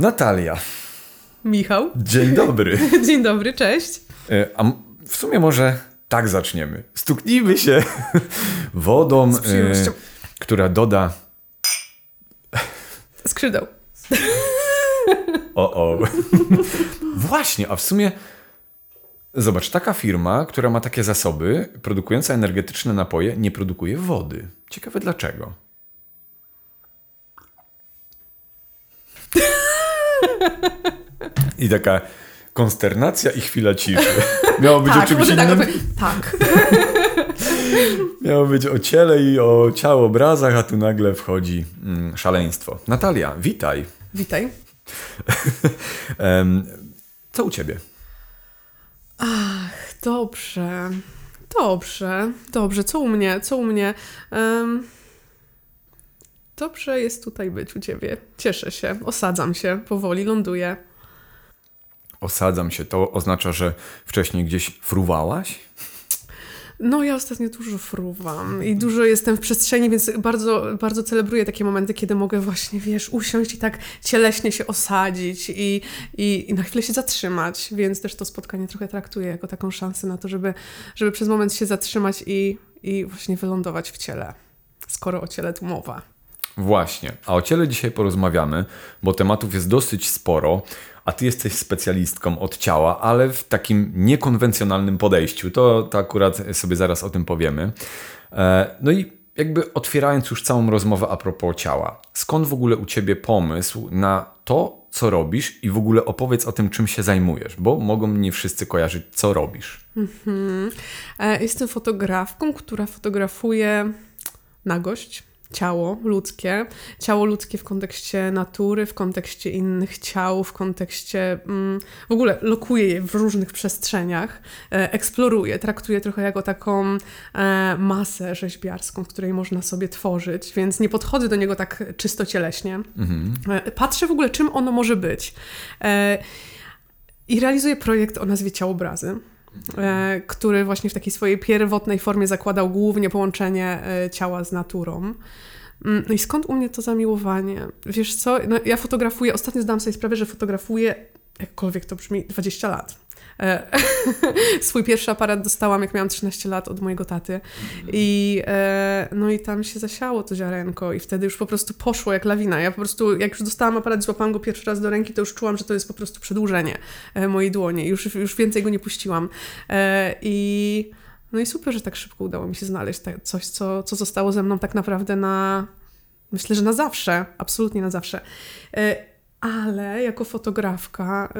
Natalia. Michał. Dzień dobry. Dzień dobry, cześć. E, a w sumie może tak zaczniemy. Stuknijmy się wodą, e, która doda. Skrzydeł. O, o. Właśnie, a w sumie. Zobacz, taka firma, która ma takie zasoby, produkująca energetyczne napoje, nie produkuje wody. Ciekawe dlaczego. I taka konsternacja i chwila ciszy. Miało być o Tak, czymś może tak, innym. odpowiem. tak. Miało być o ciele i o ciałobrazach, a tu nagle wchodzi mm, szaleństwo. Natalia, witaj. Witaj. Co u ciebie? Dobrze. Dobrze. Dobrze. Co u mnie? Co u mnie? Em, dobrze jest tutaj być u ciebie. Cieszę się. Osadzam się. Powoli ląduję. Osadzam się. To oznacza, że wcześniej gdzieś fruwałaś? No, ja ostatnio dużo fruwam i dużo jestem w przestrzeni, więc bardzo, bardzo celebruję takie momenty, kiedy mogę właśnie, wiesz, usiąść i tak cieleśnie się osadzić i, i, i na chwilę się zatrzymać, więc też to spotkanie trochę traktuję jako taką szansę na to, żeby, żeby przez moment się zatrzymać i, i właśnie wylądować w ciele, skoro o ciele tu mowa. Właśnie. A o ciele dzisiaj porozmawiamy, bo tematów jest dosyć sporo, a ty jesteś specjalistką od ciała, ale w takim niekonwencjonalnym podejściu. To, to akurat sobie zaraz o tym powiemy. E, No i jakby otwierając już całą rozmowę a propos ciała. Skąd w ogóle u ciebie pomysł na to, co robisz i w ogóle opowiedz o tym, czym się zajmujesz, bo mogą nie wszyscy kojarzyć, co robisz. E, Jestem fotografką, która fotografuje nagość, ciało ludzkie. Ciało ludzkie w kontekście natury, w kontekście innych ciał, w kontekście. Mm, w ogóle lokuję je w różnych przestrzeniach, e, eksploruję, traktuję trochę jako taką e, masę rzeźbiarską, w której można sobie tworzyć, więc nie podchodzę do niego tak czysto cieleśnie. E, patrzę w ogóle, czym ono może być. E, i realizuję projekt o nazwie Ciałobrazy, który właśnie w takiej swojej pierwotnej formie zakładał głównie połączenie e, ciała z naturą. No i skąd u mnie to zamiłowanie? Wiesz co, no ja fotografuję, ostatnio zdałam sobie sprawę, że fotografuję, jakkolwiek to brzmi, 20 lat. E, Swój pierwszy aparat dostałam, jak miałam 13 lat od mojego taty. I, e, no i tam się zasiało to ziarenko i wtedy już po prostu poszło jak lawina. Ja po prostu, jak już dostałam aparat, złapałam go pierwszy raz do ręki, to już czułam, że to jest po prostu przedłużenie e, mojej dłoni. Już, już więcej go nie puściłam. E, I no i super, że tak szybko udało mi się znaleźć te, coś, co, co zostało ze mną tak naprawdę na, myślę, że na zawsze, absolutnie na zawsze. Ale jako fotografka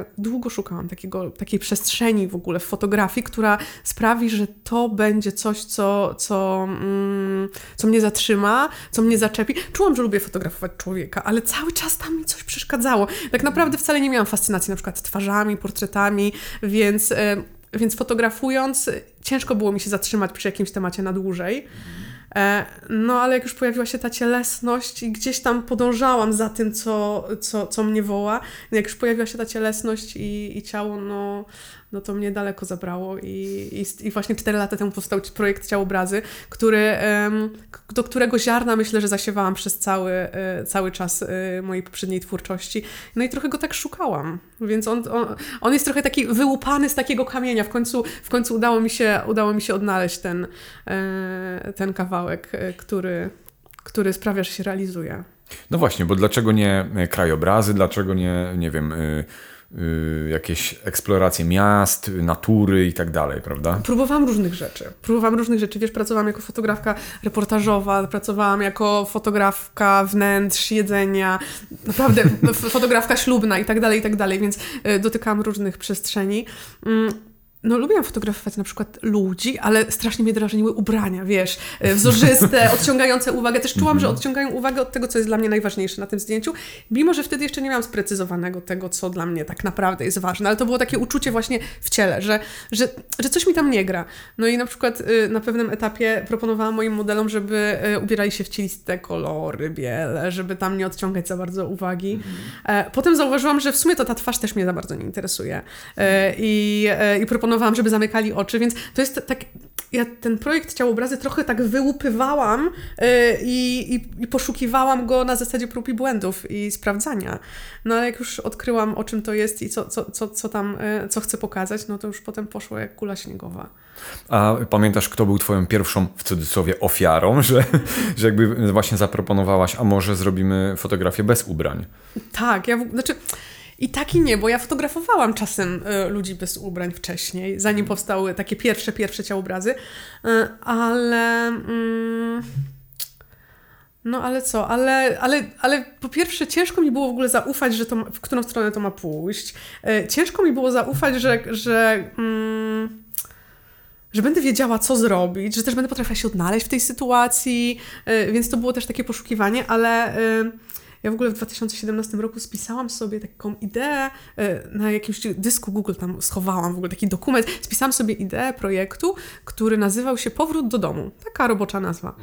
y, długo szukałam takiego, takiej przestrzeni w ogóle w fotografii, która sprawi, że to będzie coś, co, co, mm, co mnie zatrzyma, co mnie zaczepi. Czułam, że lubię fotografować człowieka, ale cały czas tam mi coś przeszkadzało. Tak naprawdę wcale nie miałam fascynacji na przykład twarzami, portretami, więc, y, więc fotografując ciężko było mi się zatrzymać przy jakimś temacie na dłużej. E, No, ale jak już pojawiła się ta cielesność i gdzieś tam podążałam za tym, co, co, co mnie woła, jak już pojawiła się ta cielesność i, i ciało, no, no to mnie daleko zabrało i, i, i właśnie cztery lata temu powstał projekt Ciałobrazy, który, do którego ziarna myślę, że zasiewałam przez cały, e, cały czas e, mojej poprzedniej twórczości. No i trochę go tak szukałam, więc on, on, on jest trochę taki wyłupany z takiego kamienia. W końcu, w końcu udało, mi się, udało mi się odnaleźć ten, e, ten kawałek, który, który sprawia, że się realizuje. No właśnie, bo dlaczego nie krajobrazy, dlaczego nie, nie wiem, y, jakieś eksploracje miast, natury i tak dalej, prawda? Próbowałam różnych rzeczy. Próbowałam różnych rzeczy. Wiesz, pracowałam jako fotografka reportażowa, pracowałam jako fotografka wnętrz, jedzenia, naprawdę fotografka ślubna i tak dalej, i tak dalej, więc y, dotykałam różnych przestrzeni. No, lubiłam fotografować na przykład ludzi, ale strasznie mnie drażniły ubrania, wiesz, y, wzorzyste, odciągające uwagę. Też czułam, że odciągają uwagę od tego, co jest dla mnie najważniejsze na tym zdjęciu, mimo że wtedy jeszcze nie miałam sprecyzowanego tego, co dla mnie tak naprawdę jest ważne, ale to było takie uczucie właśnie w ciele, że, że, że coś mi tam nie gra. No i na przykład y, na pewnym etapie proponowałam moim modelom, żeby y, ubierali się w cieliste kolory, biele, żeby tam nie odciągać za bardzo uwagi. E, Potem zauważyłam, że w sumie to ta twarz też mnie za bardzo nie interesuje. E, I, e, i proponowałam planowałam, żeby zamykali oczy, więc to jest tak, ja ten projekt Ciałobrazy trochę tak wyłupywałam yy, i, i, poszukiwałam go na zasadzie prób i błędów i sprawdzania. No ale jak już odkryłam, o czym to jest i co, co, co, co tam, yy, co chcę pokazać, no to już potem poszło jak kula śniegowa. A pamiętasz, kto był twoją pierwszą, w cudzysłowie, ofiarą, że, że jakby właśnie zaproponowałaś, a może zrobimy fotografię bez ubrań? Tak, ja, w, znaczy... I tak i nie, bo ja fotografowałam czasem y, ludzi bez ubrań wcześniej, zanim mhm. powstały takie pierwsze, pierwsze ciałobrazy, y, ale... Mm, no ale co, ale, ale, ale po pierwsze ciężko mi było w ogóle zaufać, że to, w którą stronę to ma pójść. Y, ciężko mi było zaufać, że, że mm, że będę wiedziała, co zrobić, że też będę potrafiła się odnaleźć w tej sytuacji, więc to było też takie poszukiwanie, ale ja w ogóle w 2017 roku spisałam sobie taką ideę e, na jakimś dysku Google, tam schowałam w ogóle taki dokument, spisałam sobie ideę projektu, który nazywał się Powrót do domu. Taka robocza nazwa.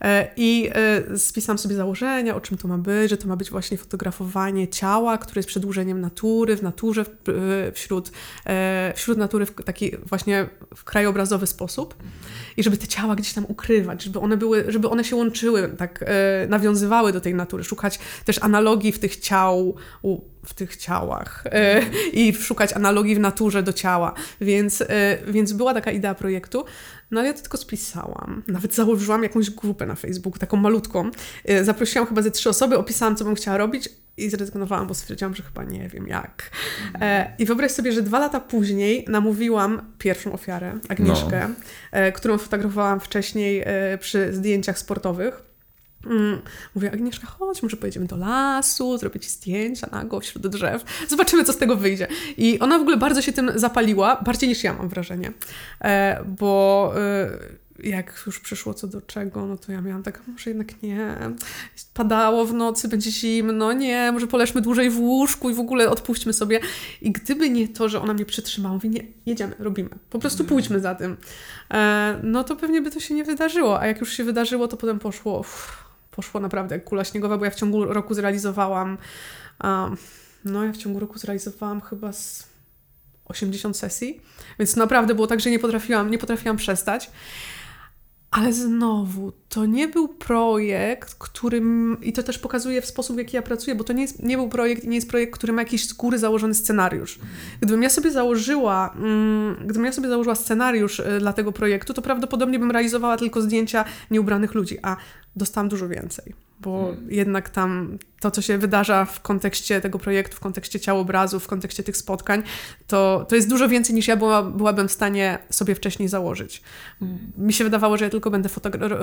E, I e, spisałam sobie założenia, o czym to ma być, że to ma być właśnie fotografowanie ciała, które jest przedłużeniem natury, w naturze, wśród, wśród natury w taki właśnie w krajobrazowy sposób. I żeby te ciała gdzieś tam ukrywać, żeby one były, żeby one się łączyły, tak nawiązywały do tej natury, szukać też analogii w tych ciał, w tych ciałach e, i szukać analogii w naturze do ciała. Więc, e, więc była taka idea projektu. No ale ja to tylko spisałam. Nawet założyłam jakąś grupę na Facebooku, taką malutką. E, zaprosiłam chyba ze trzy osoby, opisałam, co bym chciała robić i zrezygnowałam, bo stwierdziłam, że chyba nie wiem jak. I wyobraź sobie, że dwa lata później namówiłam pierwszą ofiarę, Agnieszkę, no. którą fotografowałam wcześniej przy zdjęciach sportowych. Mm. Mówię, Agnieszka, chodź, może pojedziemy do lasu, zrobię ci zdjęcia nago wśród drzew, zobaczymy, co z tego wyjdzie. I ona w ogóle bardzo się tym zapaliła, bardziej niż ja mam wrażenie, e, bo e, jak już przyszło co do czego, no to ja miałam tak, może jednak nie, padało w nocy, będzie zimno, nie, może poleżmy dłużej w łóżku i w ogóle odpuśćmy sobie. I gdyby nie to, że ona mnie przytrzymała, mówi, nie, jedziemy, robimy, po prostu mhm. pójdźmy za tym, e, no to pewnie by to się nie wydarzyło, a jak już się wydarzyło, to potem poszło... Uff, poszło naprawdę jak kula śniegowa, bo ja w ciągu roku zrealizowałam, no ja w ciągu roku zrealizowałam chyba z 80 sesji, więc naprawdę było tak, że nie potrafiłam, nie potrafiłam przestać. Ale znowu, to nie był projekt, którym, i to też pokazuje w sposób, w jaki ja pracuję, bo to nie, jest, nie był projekt i nie jest projekt, który ma jakiś z góry założony scenariusz. Gdybym ja sobie założyła, mm, gdybym ja sobie założyła scenariusz y, dla tego projektu, to prawdopodobnie bym realizowała tylko zdjęcia nieubranych ludzi, a dostałam dużo więcej bo hmm. jednak tam to, co się wydarza w kontekście tego projektu, w kontekście ciałobrazu, w kontekście tych spotkań, to, to jest dużo więcej niż ja była, byłabym w stanie sobie wcześniej założyć. Hmm. Mi się wydawało, że ja tylko będę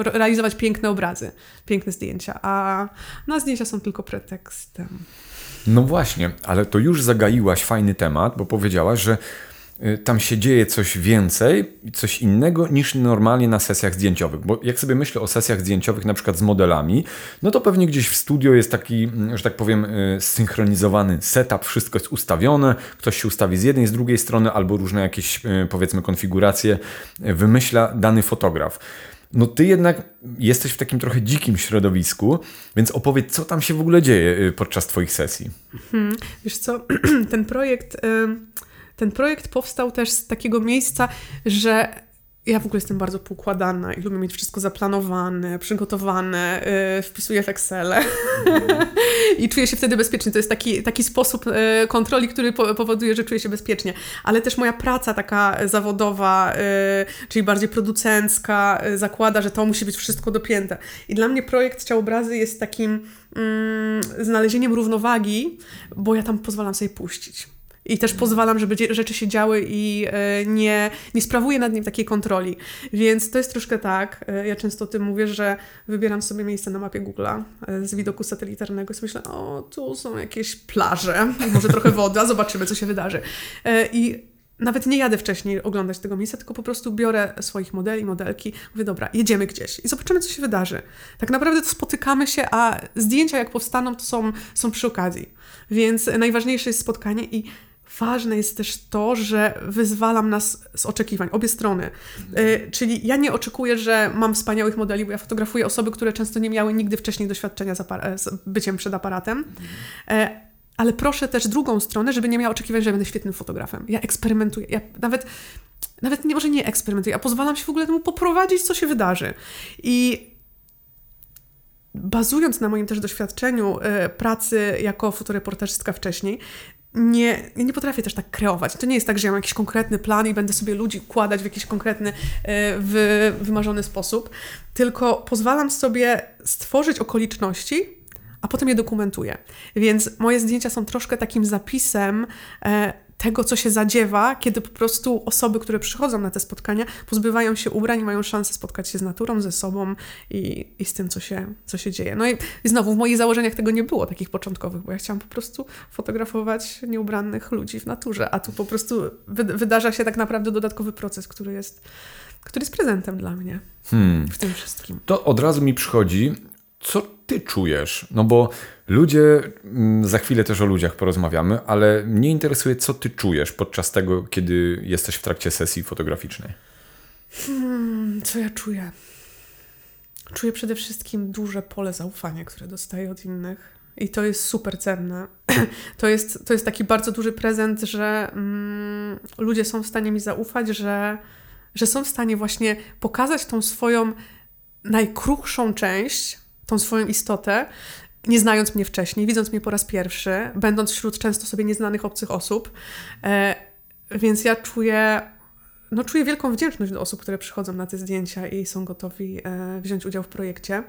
realizować piękne obrazy, piękne zdjęcia, a no, zdjęcia są tylko pretekstem. No właśnie, ale to już zagaiłaś fajny temat, bo powiedziałaś, że tam się dzieje coś więcej, coś innego niż normalnie na sesjach zdjęciowych. Bo jak sobie myślę o sesjach zdjęciowych, na przykład z modelami, no to pewnie gdzieś w studio jest taki, mm, że tak powiem, y, zsynchronizowany setup, wszystko jest ustawione, ktoś się ustawi z jednej, z drugiej strony, albo różne jakieś, y, powiedzmy, konfiguracje wymyśla dany fotograf. No ty jednak jesteś w takim trochę dzikim środowisku, więc opowiedz, co tam się w ogóle dzieje podczas twoich sesji. Hmm, wiesz co, ten projekt... Y ten projekt powstał też z takiego miejsca, że ja w ogóle jestem bardzo poukładana i lubię mieć wszystko zaplanowane, przygotowane, yy, wpisuję w Excel i czuję się wtedy bezpiecznie. To jest taki, taki sposób yy, kontroli, który po powoduje, że czuję się bezpiecznie. Ale też moja praca taka zawodowa, yy, czyli bardziej producencka, y, zakłada, że to musi być wszystko dopięte. I dla mnie projekt Ciałobrazy jest takim mm, znalezieniem równowagi, bo ja tam pozwalam sobie puścić. I też pozwalam, żeby rzeczy się działy i e, nie, nie sprawuję nad nim takiej kontroli. Więc to jest troszkę tak. E, ja często o tym mówię, że wybieram sobie miejsce na mapie Google'a e, z widoku satelitarnego i myślę, o, tu są jakieś plaże, może trochę woda, zobaczymy, co się wydarzy. I nawet nie jadę wcześniej oglądać tego miejsca, tylko po prostu biorę swoich modeli, modelki, mówię, dobra, jedziemy gdzieś i zobaczymy, co się wydarzy. Tak naprawdę to spotykamy się, a zdjęcia jak powstaną, to są, są przy okazji. Więc najważniejsze jest spotkanie i ważne jest też to, że wyzwalam nas z oczekiwań, obie strony. Y, czyli ja nie oczekuję, że mam wspaniałych modeli, bo ja fotografuję osoby, które często nie miały nigdy wcześniej doświadczenia z, z byciem przed aparatem. Y, ale proszę też drugą stronę, żeby nie miała oczekiwań, że będę świetnym fotografem. Ja eksperymentuję. Ja nawet nawet nie może nie eksperymentuję, a pozwalam się w ogóle temu poprowadzić, co się wydarzy. I bazując na moim też doświadczeniu y, pracy jako fotoreportażystka wcześniej, nie, nie potrafię też tak kreować. To nie jest tak, że ja mam jakiś konkretny plan i będę sobie ludzi układać w jakiś konkretny, y, wy, wymarzony sposób, tylko pozwalam sobie stworzyć okoliczności, a potem je dokumentuję. Więc moje zdjęcia są troszkę takim zapisem e, tego, co się zadziewa, kiedy po prostu osoby, które przychodzą na te spotkania, pozbywają się ubrań i mają szansę spotkać się z naturą, ze sobą i, i z tym, co się, co się dzieje. No i, i znowu w moich założeniach tego nie było, takich początkowych, bo ja chciałam po prostu fotografować nieubranych ludzi w naturze, a tu po prostu wy, wydarza się tak naprawdę dodatkowy proces, który jest, który jest prezentem dla mnie hmm. w tym wszystkim. To od razu mi przychodzi, co ty czujesz? No bo ludzie, mm, za chwilę też o ludziach porozmawiamy, ale mnie interesuje, co ty czujesz podczas tego, kiedy jesteś w trakcie sesji fotograficznej. Hmm, co ja czuję? Czuję przede wszystkim duże pole zaufania, które dostaję od innych. I to jest super cenne. To jest, to jest taki bardzo duży prezent, że mm, ludzie są w stanie mi zaufać, że, że są w stanie właśnie pokazać tą swoją najkruchszą część, tą swoją istotę, nie znając mnie wcześniej, widząc mnie po raz pierwszy, będąc wśród często sobie nieznanych obcych osób. E, więc ja czuję, no czuję wielką wdzięczność do osób, które przychodzą na te zdjęcia i są gotowi e, wziąć udział w projekcie.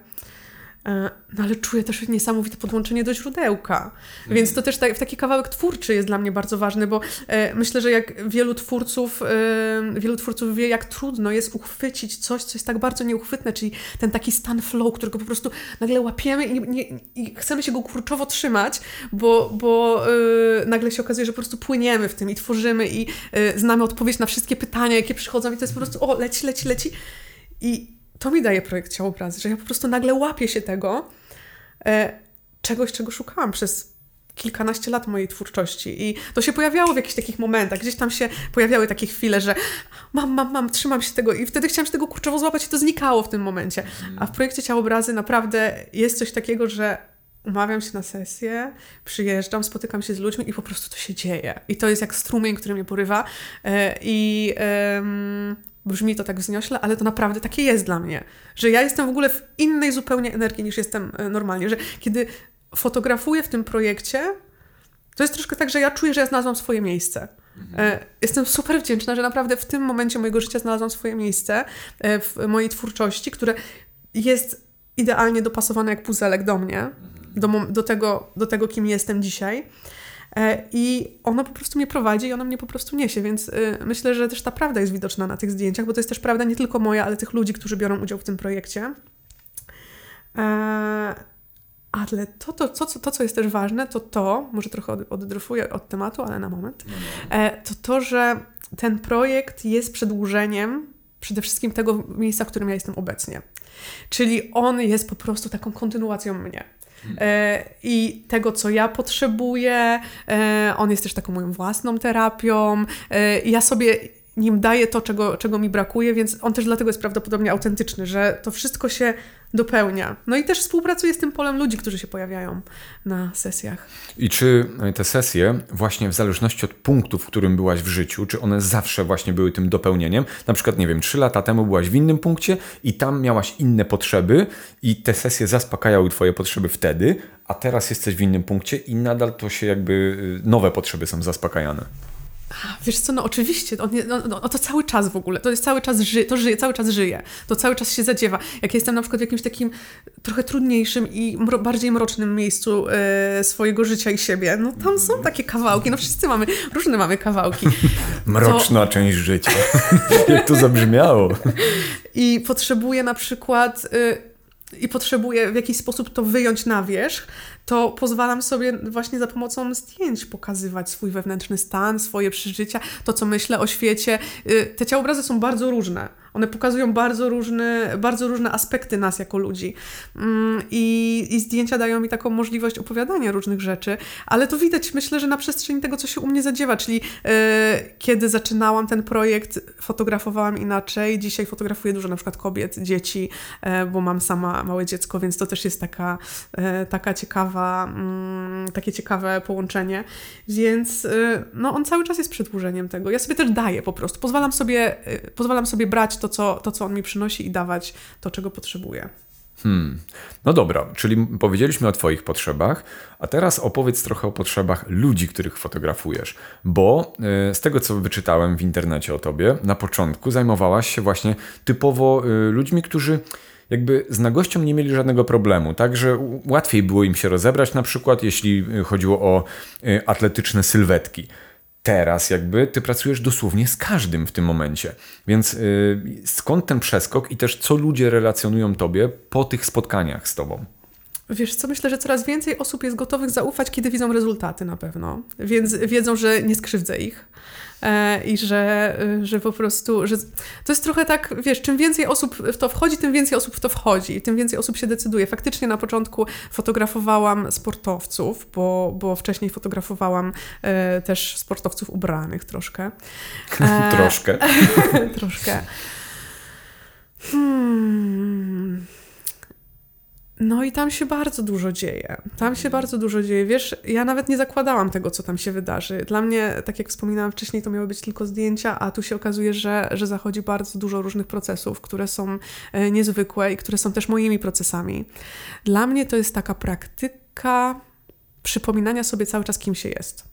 E, no ale czuję też niesamowite podłączenie do źródełka. Mhm. Więc to też tak, taki kawałek twórczy jest dla mnie bardzo ważny, bo e, myślę, że jak wielu twórców, e, wielu twórców wie, jak trudno jest uchwycić coś, co jest tak bardzo nieuchwytne, czyli ten taki stan flow, którego po prostu nagle łapiemy i, nie, i chcemy się go kurczowo trzymać, bo, bo e, nagle się okazuje, że po prostu płyniemy w tym i tworzymy i e, znamy odpowiedź na wszystkie pytania, jakie przychodzą i to jest po prostu o, leci, leci, leci. I to mi daje projekt Ciałobrazy, że ja po prostu nagle łapię się tego, e, czegoś, czego szukałam przez kilkanaście lat mojej twórczości. I to się pojawiało w jakichś takich momentach. Gdzieś tam się pojawiały takie chwile, że mam, mam, mam, trzymam się tego i wtedy chciałam się tego kurczowo złapać i to znikało w tym momencie. A w projekcie Ciałobrazy naprawdę jest coś takiego, że umawiam się na sesję, przyjeżdżam, spotykam się z ludźmi i po prostu to się dzieje. I to jest jak strumień, który mnie porywa. E, I Brzmi to tak wzniośle, ale to naprawdę takie jest dla mnie, że ja jestem w ogóle w innej zupełnie energii niż jestem e, normalnie, że kiedy fotografuję w tym projekcie, to jest troszkę tak, że ja czuję, że ja znalazłam swoje miejsce. Mhm. E, jestem super wdzięczna, że naprawdę w tym momencie mojego życia znalazłam swoje miejsce e, w mojej twórczości, które jest idealnie dopasowane jak puzelek do mnie, do, do, tego, do tego, kim jestem dzisiaj. E, I ono po prostu mnie prowadzi i ono mnie po prostu niesie, więc y, myślę, że też ta prawda jest widoczna na tych zdjęciach, bo to jest też prawda nie tylko moja, ale tych ludzi, którzy biorą udział w tym projekcie. E, ale to, to, to, to, co jest też ważne, to to, może trochę oddryfuję od tematu, ale na moment, no, no. E, to to, że ten projekt jest przedłużeniem przede wszystkim tego miejsca, w którym ja jestem obecnie. Czyli on jest po prostu taką kontynuacją mnie. E, i tego, co ja potrzebuję. E, on jest też taką moją własną terapią. E, ja sobie nim daję to, czego, czego mi brakuje, więc on też dlatego jest prawdopodobnie autentyczny, że to wszystko się dopełnia. No i też współpracuję z tym polem ludzi, którzy się pojawiają na sesjach. I czy te sesje, właśnie w zależności od punktu, w którym byłaś w życiu, czy one zawsze właśnie były tym dopełnieniem? Na przykład, nie wiem, trzy lata temu byłaś w innym punkcie i tam miałaś inne potrzeby i te sesje zaspokajały twoje potrzeby wtedy, a teraz jesteś w innym punkcie i nadal to się jakby y, nowe potrzeby są zaspokajane. Wiesz co, no oczywiście, on, no, no, to cały czas w ogóle, to jest cały czas, ży, to żyje, cały czas żyje, to cały czas się zadziewa. Jak jestem na przykład w jakimś takim trochę trudniejszym i mro, bardziej mrocznym miejscu e, swojego życia i siebie, no tam są takie kawałki, no wszyscy mamy, różne mamy kawałki. Mroczna to... część życia, jak to zabrzmiało. I potrzebuję na przykład... E, i potrzebuję w jakiś sposób to wyjąć na wierzch, to pozwalam sobie właśnie za pomocą zdjęć pokazywać swój wewnętrzny stan, swoje przeżycia, to co myślę o świecie. Y, te ciałobrazy są bardzo różne, One pokazują bardzo różne, bardzo różne aspekty nas jako ludzi. Mm, I, I zdjęcia dają mi taką możliwość opowiadania różnych rzeczy, ale to widać, myślę, że na przestrzeni tego, co się u mnie zadziewa, czyli yy, kiedy zaczynałam ten projekt, fotografowałam inaczej. Dzisiaj fotografuję dużo na przykład kobiet, dzieci, yy, bo mam sama małe dziecko, więc to też jest taka, yy, taka ciekawa, yy, takie ciekawe połączenie. Więc no, on cały czas jest przedłużeniem tego. Ja sobie też daję po prostu. Pozwalam sobie, pozwalam sobie brać to co, to, co on mi przynosi i dawać to, czego potrzebuję. Hmm. No dobra, czyli powiedzieliśmy o Twoich potrzebach, a teraz opowiedz trochę o potrzebach ludzi, których fotografujesz, bo y, z tego co wyczytałem w internecie o Tobie, na początku zajmowałaś się właśnie typowo y, ludźmi, którzy jakby z nagością nie mieli żadnego problemu, także łatwiej było im się rozebrać, na przykład jeśli y, chodziło o atletyczne sylwetki teraz jakby ty pracujesz dosłownie z każdym w tym momencie. Więc yy, skąd ten przeskok i też co ludzie relacjonują tobie po tych spotkaniach z tobą? Wiesz co, myślę, że coraz więcej osób jest gotowych zaufać, kiedy widzą rezultaty na pewno. Więc wiedzą, że nie skrzywdzę ich. E, i że, e, że po prostu, że to jest trochę tak, wiesz, czym więcej osób w to wchodzi, tym więcej osób w to wchodzi, tym więcej osób się decyduje. Faktycznie na początku fotografowałam sportowców, bo, bo wcześniej fotografowałam e, też sportowców ubranych troszkę. troszkę. troszkę. Hmm. No i tam się bardzo dużo dzieje. Tam się bardzo dużo dzieje. Wiesz, ja nawet nie zakładałam tego, co tam się wydarzy. Dla mnie, tak jak wspominałam wcześniej, to miały być tylko zdjęcia, a tu się okazuje, że, że zachodzi bardzo dużo różnych procesów, które są e, niezwykłe i które są też moimi procesami. Dla mnie to jest taka praktyka przypominania sobie cały czas, kim się jest.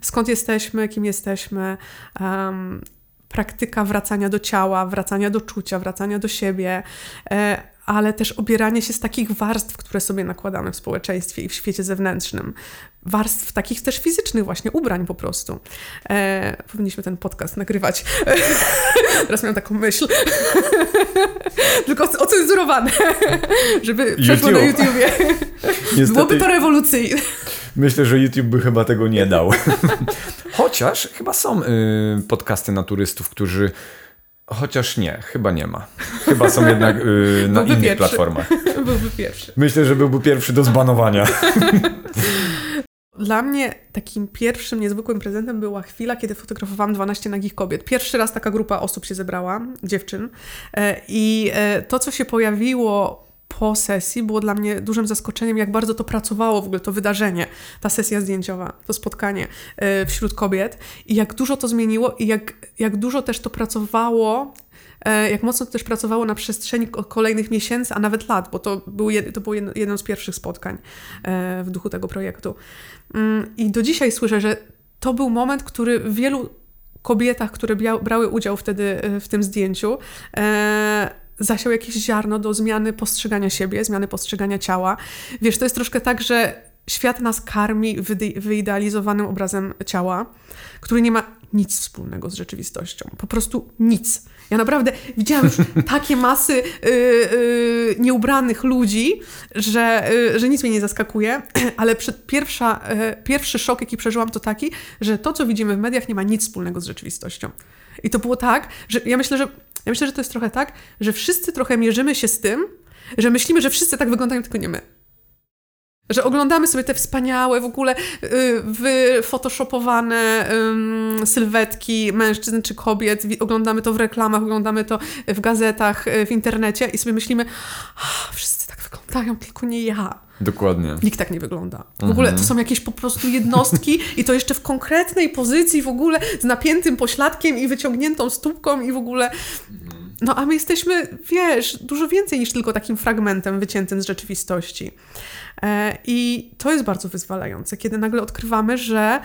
Skąd jesteśmy, kim jesteśmy, um, praktyka wracania do ciała, wracania do czucia, wracania do siebie, e, ale też obieranie się z takich warstw, które sobie nakładamy w społeczeństwie i w świecie zewnętrznym. Warstw takich też fizycznych, właśnie ubrań po prostu. E, powinniśmy ten podcast nagrywać. Teraz miałam taką myśl. Tylko ocenzurowane, żeby przeszło na YouTubie. Niestety, Byłoby to rewolucyjne. Myślę, że YouTube by chyba tego nie dał. Chociaż chyba są y, podcasty naturystów, którzy Chociaż nie, chyba nie ma. Chyba są jednak yy, na innych pierwszy. platformach. Byłby pierwszy. Myślę, że byłby pierwszy do zbanowania. Dla mnie takim pierwszym niezwykłym prezentem była chwila, kiedy fotografowałam 12 nagich kobiet. Pierwszy raz taka grupa osób się zebrała, dziewczyn. E, I e, to, co się pojawiło po sesji było dla mnie dużym zaskoczeniem, jak bardzo to pracowało w ogóle to wydarzenie, ta sesja zdjęciowa, to spotkanie e, wśród kobiet i jak dużo to zmieniło i jak, jak dużo też to pracowało e, jak mocno to też pracowało na przestrzeni kolejnych miesięcy, a nawet lat, bo to, był, to było jedno z pierwszych spotkań e, w duchu tego projektu. Mm, I do dzisiaj słyszę, że to był moment, który wielu kobietach, które brały udział wtedy w tym zdjęciu, zasiał jakieś ziarno do zmiany postrzegania siebie, zmiany postrzegania ciała. Wiesz, to jest troszkę tak, że świat nas karmi wyidealizowanym obrazem ciała, który nie ma nic wspólnego z rzeczywistością. Po prostu nic. Ja naprawdę widziałam już takie masy yy, yy, nieubranych ludzi, że, yy, że nic mnie nie zaskakuje, ale pierwsza, y, pierwszy szok, jaki przeżyłam, to taki, że to, co widzimy w mediach, nie ma nic wspólnego z rzeczywistością. I to było tak, że ja myślę, że ja myślę, że to jest trochę tak, że wszyscy trochę mierzymy się z tym, że myślimy, że wszyscy tak wyglądają, tylko nie my. Że oglądamy sobie te wspaniałe, w ogóle y, wyfotoshopowane y, sylwetki mężczyzn czy kobiet, oglądamy to w reklamach, oglądamy to w gazetach, y, w internecie i sobie myślimy, wszyscy tak wyglądają, tylko nie ja. Dokładnie. Nikt tak nie wygląda. W mhm. ogóle to są jakieś po prostu jednostki i to jeszcze w konkretnej pozycji, w ogóle z napiętym pośladkiem i wyciągniętą stópką i w ogóle... No a my jesteśmy, wiesz, dużo więcej niż tylko takim fragmentem wyciętym z rzeczywistości. E, I to jest bardzo wyzwalające, kiedy nagle odkrywamy, że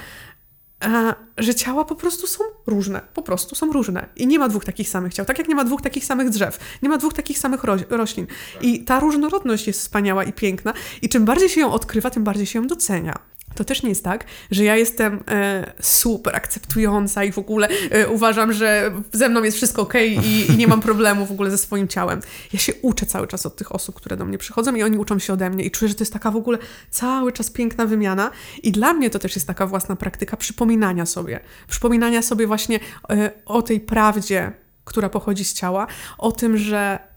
że ciała po prostu są różne. Po prostu są różne. I nie ma dwóch takich samych ciał. Tak jak nie ma dwóch takich samych drzew. Nie ma dwóch takich samych ro roślin. I ta różnorodność jest wspaniała i piękna. I czym bardziej się ją odkrywa, tym bardziej się ją docenia. To też nie jest tak, że ja jestem e, super akceptująca i w ogóle e, uważam, że ze mną jest wszystko ok i, i, nie mam problemu w ogóle ze swoim ciałem. Ja się uczę cały czas od tych osób, które do mnie przychodzą i oni uczą się ode mnie i czuję, że to jest taka w ogóle cały czas piękna wymiana i dla mnie to też jest taka własna praktyka przypominania sobie. Przypominania sobie właśnie e, o tej prawdzie, która pochodzi z ciała, o tym, że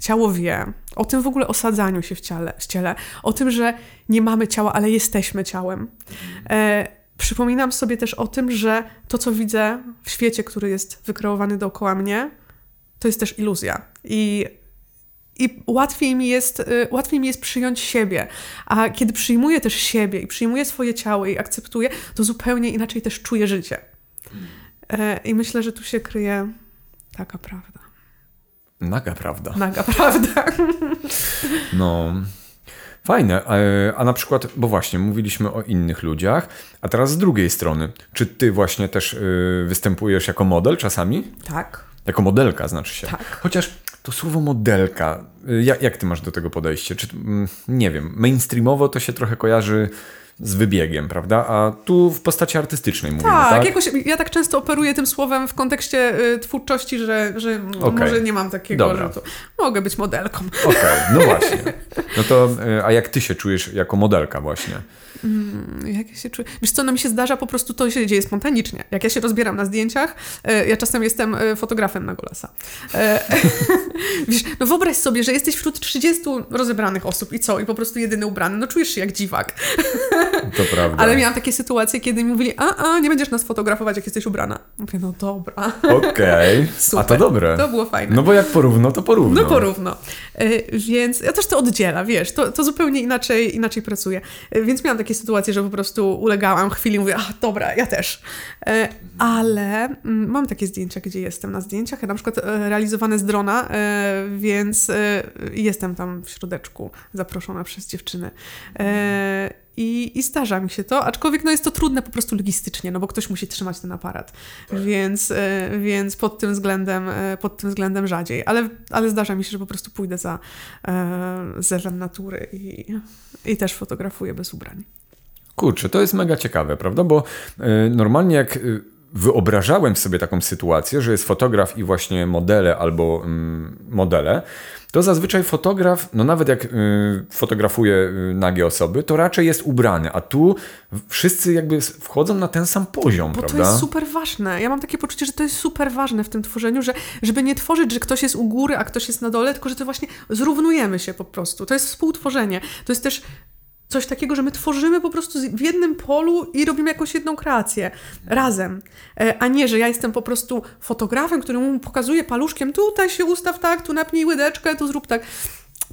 ciało wie, o tym w ogóle osadzaniu się w ciele, w ciele o tym, że nie mamy ciała, ale jesteśmy ciałem. E, przypominam sobie też o tym, że to, co widzę w świecie, który jest wykreowany dookoła mnie, to jest też iluzja. I i łatwiej mi, jest, y, łatwiej mi jest przyjąć siebie. A kiedy przyjmuję też siebie i przyjmuję swoje ciało i akceptuję, to zupełnie inaczej też czuję życie. E, I myślę, że tu się kryje taka prawda. Naga prawda. Naga prawda. No. Fajne. E, a na przykład, bo właśnie mówiliśmy o innych ludziach, a teraz z drugiej strony, czy ty właśnie też y, występujesz jako model czasami? Tak. Jako modelka znaczy się. Tak. Chociaż to słowo modelka, y, jak, jak ty masz do tego podejście? Czy, mm, nie wiem, mainstreamowo to się trochę kojarzy z wybiegiem, prawda? A tu w postaci artystycznej mówimy, tak? tak? jakoś ja tak często operuję tym słowem w kontekście y, twórczości, że, że Okej. może nie mam takiego, Dobra. że to mogę być modelką. Okej, no właśnie. No to, y, a jak ty się czujesz jako modelka właśnie? Jak ja się czuję? Wiesz co, no mi się zdarza po prostu, to się dzieje spontanicznie. Jak ja się rozbieram na zdjęciach, e, ja czasem jestem fotografem na Golasa. Wiesz, no wyobraź sobie, że jesteś wśród 30 rozebranych osób i co? I po prostu jedyny ubrany. No czujesz się jak dziwak. To prawda. Ale miałam takie sytuacje, kiedy mi mówili, a, a, nie będziesz nas fotografować, jak jesteś ubrana. Mówię, no dobra. Okej, a Super. to dobre. To było fajne. No bo jak porówno, to porówno. No porówno. E, Więc ja też to oddziela, wiesz, to, to zupełnie inaczej, inaczej pracuje. E, Więc miałam takie sytuacje, że po prostu ulegałam chwili, mówię, a dobra, ja też. E, Ale mm, mam takie zdjęcia, gdzie jestem na zdjęciach, na przykład realizowane z drona, więc jestem tam w środeczku zaproszona przez dziewczyny. I, I zdarza mi się to, aczkolwiek no jest to trudne po prostu logistycznie, no bo ktoś musi trzymać ten aparat, więc, e, więc pod tym względem, e, pod tym względem rzadziej, ale, ale zdarza mi się, że po prostu pójdę za e, zewem natury i, i też fotografuję bez ubrań. Kurczę, to jest mega ciekawe, prawda? Bo normalnie jak wyobrażałem sobie taką sytuację, że jest fotograf i właśnie modele albo ym, modele, to zazwyczaj fotograf, no nawet jak y, fotografuje y, nagie osoby, to raczej jest ubrany, a tu wszyscy jakby wchodzą na ten sam poziom, Bo prawda? to jest super ważne. Ja mam takie poczucie, że to jest super ważne w tym tworzeniu, że żeby nie tworzyć, że ktoś jest u góry, a ktoś jest na dole, tylko że to właśnie zrównujemy się po prostu. To jest współtworzenie. To jest też coś takiego, że my tworzymy po prostu w jednym polu i robimy jakąś jedną kreację razem. E, A nie, że ja jestem po prostu fotografem, który mu pokazuje paluszkiem, tutaj się ustaw tak, tu napnij łydeczkę, tu zrób tak.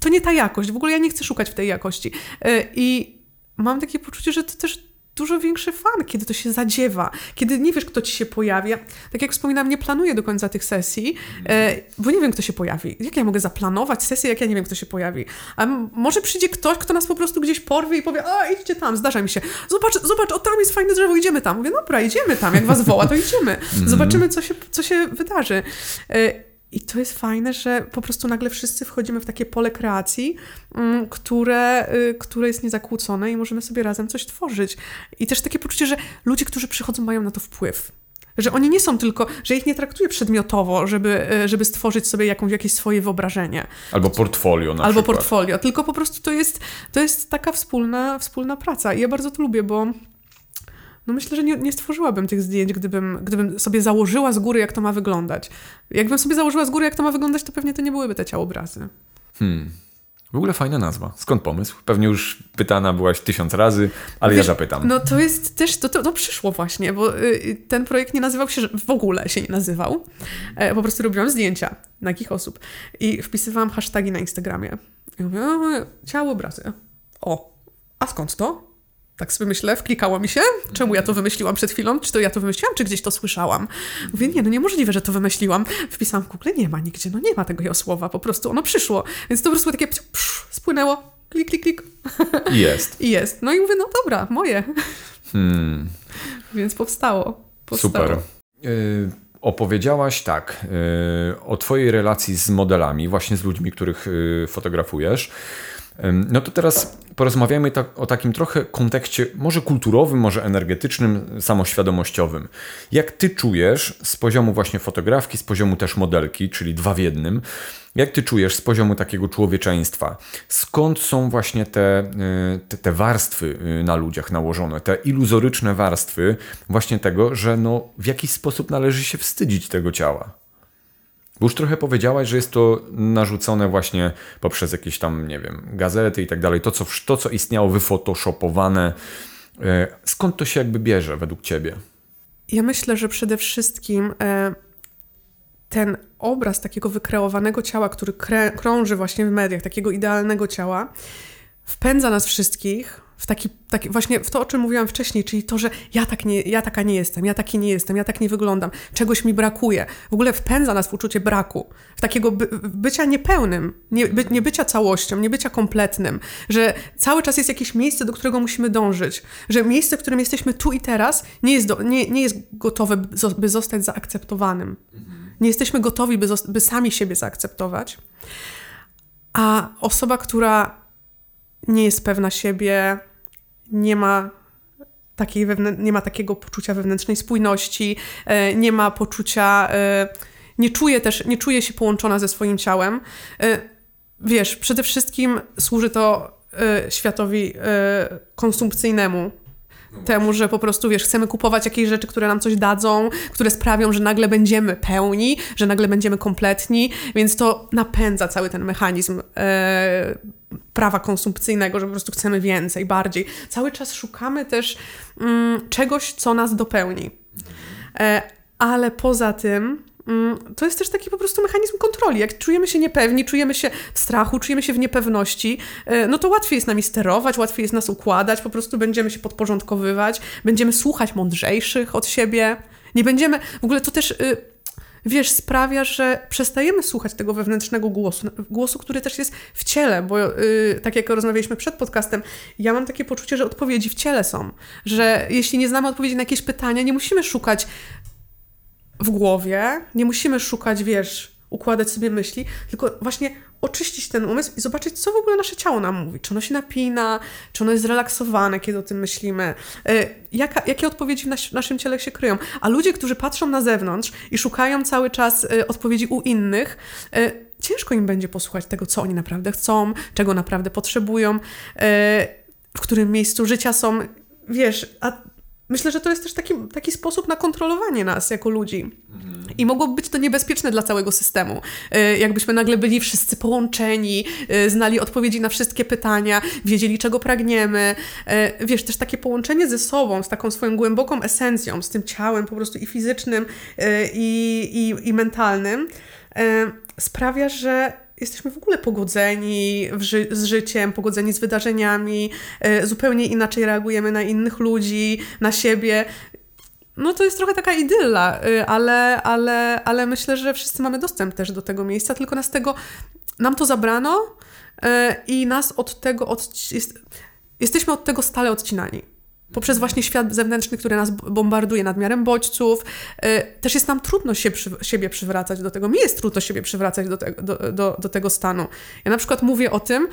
To nie ta jakość. W ogóle ja nie chcę szukać w tej jakości. E, I mam takie poczucie, że to też dużo większy fan, kiedy to się zadziewa, kiedy nie wiesz, kto ci się pojawi. Ja, Tak jak wspominałam, nie planuję do końca tych sesji, e, bo nie wiem, kto się pojawi. Jak ja mogę zaplanować sesję, jak ja nie wiem, kto się pojawi? A może przyjdzie ktoś, kto nas po prostu gdzieś porwie i powie, a idźcie tam, zdarza mi się. Zobacz, zobacz, o tam jest fajne drzewo, idziemy tam. Mówię, dobra, idziemy tam, jak was woła, to idziemy. Zobaczymy, co się, co się wydarzy. E, i to jest fajne, że po prostu nagle wszyscy wchodzimy w takie pole kreacji, mm, które, y, które jest niezakłócone i możemy sobie razem coś tworzyć. I też takie poczucie, że ludzie, którzy przychodzą, mają na to wpływ. Że oni nie są tylko, że ich nie traktuję przedmiotowo, żeby, y, żeby stworzyć sobie jakąś, jakieś swoje wyobrażenie Albo portfolio na albo przykład. portfolio, tylko po prostu to jest, to jest taka wspólna, wspólna praca. I ja bardzo to lubię, bo no myślę, że nie, nie stworzyłabym tych zdjęć, gdybym, gdybym sobie założyła z góry, jak to ma wyglądać. Jakbym sobie założyła z góry, jak to ma wyglądać, to pewnie to nie byłyby te ciałobrazy. Hmm. W ogóle fajna nazwa. Skąd pomysł? Pewnie już pytana byłaś tysiąc razy, ale ja Wiesz, zapytam. No to jest też, to, to, to przyszło właśnie, bo y, ten projekt nie nazywał się, w ogóle się nie nazywał. E, po prostu robiłam zdjęcia nagich osób i wpisywałam hasztagi na Instagramie. I mówię, o, ciało, obrazy. O, a skąd to? Tak sobie myślę, wklikało mi się. Czemu ja to wymyśliłam przed chwilą? Czy to ja to wymyśliłam, czy gdzieś to słyszałam? Mówię, nie, no niemożliwe, że to wymyśliłam. Wpisałam w Google, nie ma nigdzie, no nie ma tego słowa, po prostu ono przyszło. Więc to po prostu takie psz, spłynęło, klik, klik, klik jest. i jest. No i mówię, no dobra, moje. Hmm. Więc powstało. powstało. Super. Y, opowiedziałaś tak y, o Twojej relacji z modelami, właśnie z ludźmi, których y, fotografujesz. No to teraz porozmawiamy tak, o takim trochę kontekście, może kulturowym, może energetycznym, samoświadomościowym. Jak ty czujesz z poziomu właśnie fotografki, z poziomu też modelki, czyli dwa w jednym, jak ty czujesz z poziomu takiego człowieczeństwa? Skąd są właśnie te, y, te, te warstwy y, na ludziach nałożone, te iluzoryczne warstwy właśnie tego, że no, w jakiś sposób należy się wstydzić tego ciała? Bo już trochę powiedziałaś, że jest to narzucone właśnie poprzez jakieś tam, nie wiem, gazety i tak dalej. To, co, to, co istniało wyfotoshopowane. E, skąd to się jakby bierze według ciebie? Ja myślę, że przede wszystkim e, ten obraz takiego wykreowanego ciała, który krąży właśnie w mediach, takiego idealnego ciała, wpędza nas wszystkich w taki, taki, właśnie w to, o czym mówiłam wcześniej, czyli to, że ja, tak nie, ja taka nie jestem, ja taki nie jestem, ja tak nie wyglądam, czegoś mi brakuje. W ogóle wpędza nas w uczucie braku, w takiego by, bycia niepełnym, nie, by, nie bycia całością, nie bycia kompletnym, że cały czas jest jakieś miejsce, do którego musimy dążyć, że miejsce, w którym jesteśmy tu i teraz, nie jest, do, nie, nie jest gotowe, by zostać zaakceptowanym. Nie jesteśmy gotowi, by, by sami siebie zaakceptować. A osoba, która nie jest pewna siebie, nie ma takiej nie ma takiego poczucia wewnętrznej spójności, e, nie ma poczucia, e, nie czuje też, nie czuje się połączona ze swoim ciałem. E, wiesz, przede wszystkim służy to światowi konsumpcyjnemu, temu, że po prostu, wiesz, chcemy kupować jakieś rzeczy, które nam coś dadzą, które sprawią, że nagle będziemy pełni, że nagle będziemy kompletni, więc to napędza cały ten mechanizm e, prawa konsumpcyjnego, że po prostu chcemy więcej, bardziej. Cały czas szukamy też mm, czegoś, co nas dopełni. E, ale poza tym to jest też taki po prostu mechanizm kontroli. Jak czujemy się niepewni, czujemy się w strachu, czujemy się w niepewności, e, no to łatwiej jest nami sterować, łatwiej jest nas układać, po prostu będziemy się podporządkowywać, będziemy słuchać mądrzejszych od siebie. Nie będziemy, w ogóle to też y, wiesz, sprawia, że przestajemy słuchać tego wewnętrznego głosu, głosu, który też jest w ciele, bo yy, tak jak rozmawialiśmy przed podcastem, ja mam takie poczucie, że odpowiedzi w ciele są, że jeśli nie znamy odpowiedzi na jakieś pytania, nie musimy szukać w głowie, nie musimy szukać, wiesz, układać sobie myśli, tylko właśnie oczyścić ten umysł i zobaczyć, co w ogóle nasze ciało nam mówi. Czy ono się napina, czy ono jest zrelaksowane, kiedy o tym myślimy. Y, jaka, jakie odpowiedzi w nas, naszym ciele się kryją. A ludzie, którzy patrzą na zewnątrz i szukają cały czas y, odpowiedzi u innych, y, ciężko im będzie posłuchać tego, co oni naprawdę chcą, czego naprawdę potrzebują, w którym miejscu życia są. Wiesz, a Myślę, że to jest też taki, taki sposób na kontrolowanie nas jako ludzi. Mhm. I mogłoby być to niebezpieczne dla całego systemu. E, jakbyśmy nagle byli wszyscy połączeni, e, znali odpowiedzi na wszystkie pytania, wiedzieli czego pragniemy. E, wiesz, też takie połączenie ze sobą, z taką swoją głęboką esencją, z tym ciałem po prostu i fizycznym, i, i, i mentalnym, sprawia, że jesteśmy w ogóle pogodzeni ży z życiem, pogodzeni z wydarzeniami, y, zupełnie inaczej reagujemy na innych ludzi, na siebie. No to jest trochę taka idylla, y, ale, ale, ale myślę, że wszyscy mamy dostęp też do tego miejsca, tylko nas tego, nam to zabrano y, i nas od tego, od, jest, jesteśmy od tego stale odcinani poprzez właśnie świat zewnętrzny, który nas bombarduje nadmiarem bodźców. Y, też jest nam trudno się przy, siebie przywracać do tego. Mi jest trudno siebie przywracać do, te, do, do, do tego stanu. Ja na przykład mówię o tym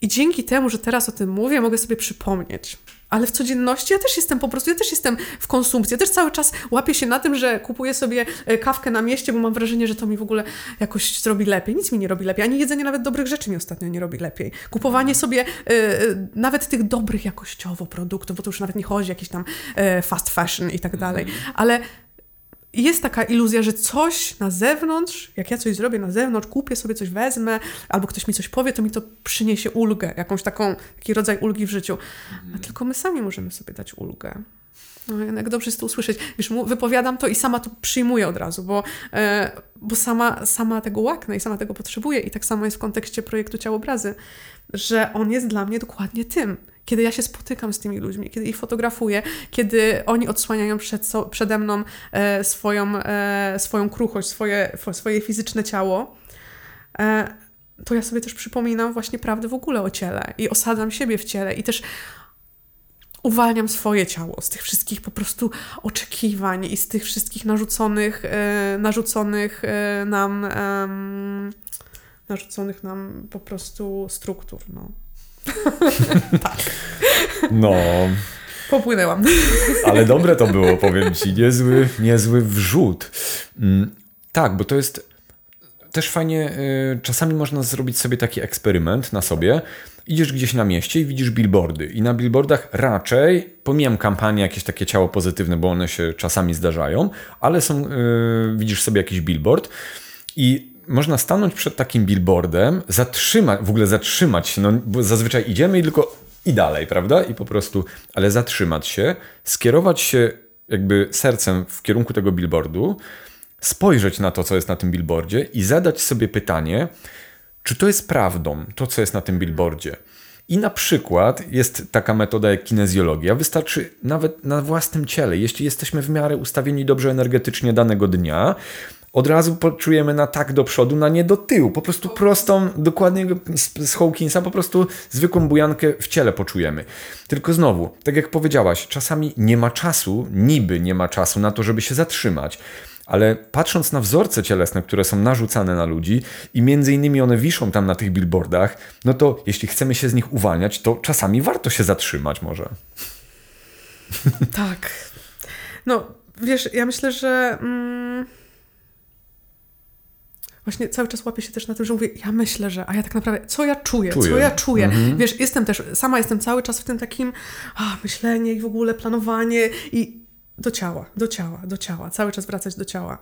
i dzięki temu, że teraz o tym mówię, mogę sobie przypomnieć. Ale w codzienności ja też jestem po prostu, ja też jestem w konsumpcji. Ja też cały czas łapię się na tym, że kupuję sobie e, kawkę na mieście, bo mam wrażenie, że to mi w ogóle jakoś zrobi lepiej. Nic mi nie robi lepiej. Ani jedzenie nawet dobrych rzeczy mi ostatnio nie robi lepiej. Kupowanie sobie y, nawet tych dobrych jakościowo produktów, bo to już nawet nie chodzi jakieś tam y, fast fashion i tak dalej. Mhm. Ale jest taka iluzja, że coś na zewnątrz, jak ja coś zrobię na zewnątrz, kupię sobie coś, wezmę, albo ktoś mi coś powie, to mi to przyniesie ulgę, jakąś taką, taki rodzaj ulgi w życiu. A tylko my sami możemy sobie dać ulgę. No, jak dobrze jest to usłyszeć. Wiesz, wypowiadam to i sama to przyjmuję od razu, bo, e, bo sama, sama tego łaknę i sama tego potrzebuję. I tak samo jest w kontekście projektu Ciałobrazy, że on jest dla mnie dokładnie tym kiedy ja się spotykam z tymi ludźmi, kiedy ich fotografuję, kiedy oni odsłaniają przed przede mną e, swoją, e, swoją kruchość, swoje, swoje fizyczne ciało, e, to ja sobie też przypominam właśnie prawdę w ogóle o ciele i osadzam siebie w ciele i też uwalniam swoje ciało z tych wszystkich po prostu oczekiwań i z tych wszystkich narzuconych, e, narzuconych e, nam narzuconych nam po prostu struktur. No. Tak. No. Popłynęłam. Ale dobre to było, powiem ci. Niezły, niezły wrzut. Mm, tak, bo to jest też fajnie. Y, czasami można zrobić sobie taki eksperyment na sobie. Idziesz gdzieś na mieście i widzisz billboardy. I na billboardach raczej, pomijam kampanie, jakieś takie ciało pozytywne, bo one się czasami zdarzają, ale są, yy, widzisz sobie jakiś billboard I można stanąć przed takim billboardem, zatrzymać, w ogóle zatrzymać się, no bo zazwyczaj idziemy i tylko i dalej, prawda? I po prostu, ale zatrzymać się, skierować się jakby sercem w kierunku tego billboardu, spojrzeć na to, co jest na tym billboardzie i zadać sobie pytanie, czy to jest prawdą, to, co jest na tym billboardzie. I na przykład jest taka metoda jak kinezjologia. Wystarczy nawet na własnym ciele, jeśli jesteśmy w miarę ustawieni dobrze energetycznie danego dnia, od razu poczujemy na tak do przodu, na nie do tyłu. Po prostu prostą, dokładnie z Hawkinsa, po prostu zwykłą bujankę w ciele poczujemy. Tylko znowu, tak jak powiedziałaś, czasami nie ma czasu, niby nie ma czasu na to, żeby się zatrzymać. Ale patrząc na wzorce cielesne, które są narzucane na ludzi i między innymi one wiszą tam na tych billboardach, no to jeśli chcemy się z nich uwalniać, to czasami warto się zatrzymać może. Tak. No, wiesz, ja myślę, że... Mm właśnie cały czas łapię się też na tym, że mówię, ja myślę, że, a ja tak naprawdę, co ja czuję, czuję. co ja czuję. Mhm. Wiesz, jestem też, sama jestem cały czas w tym takim a, myślenie i w ogóle planowanie i do ciała, do ciała, do ciała, cały czas wracać do ciała.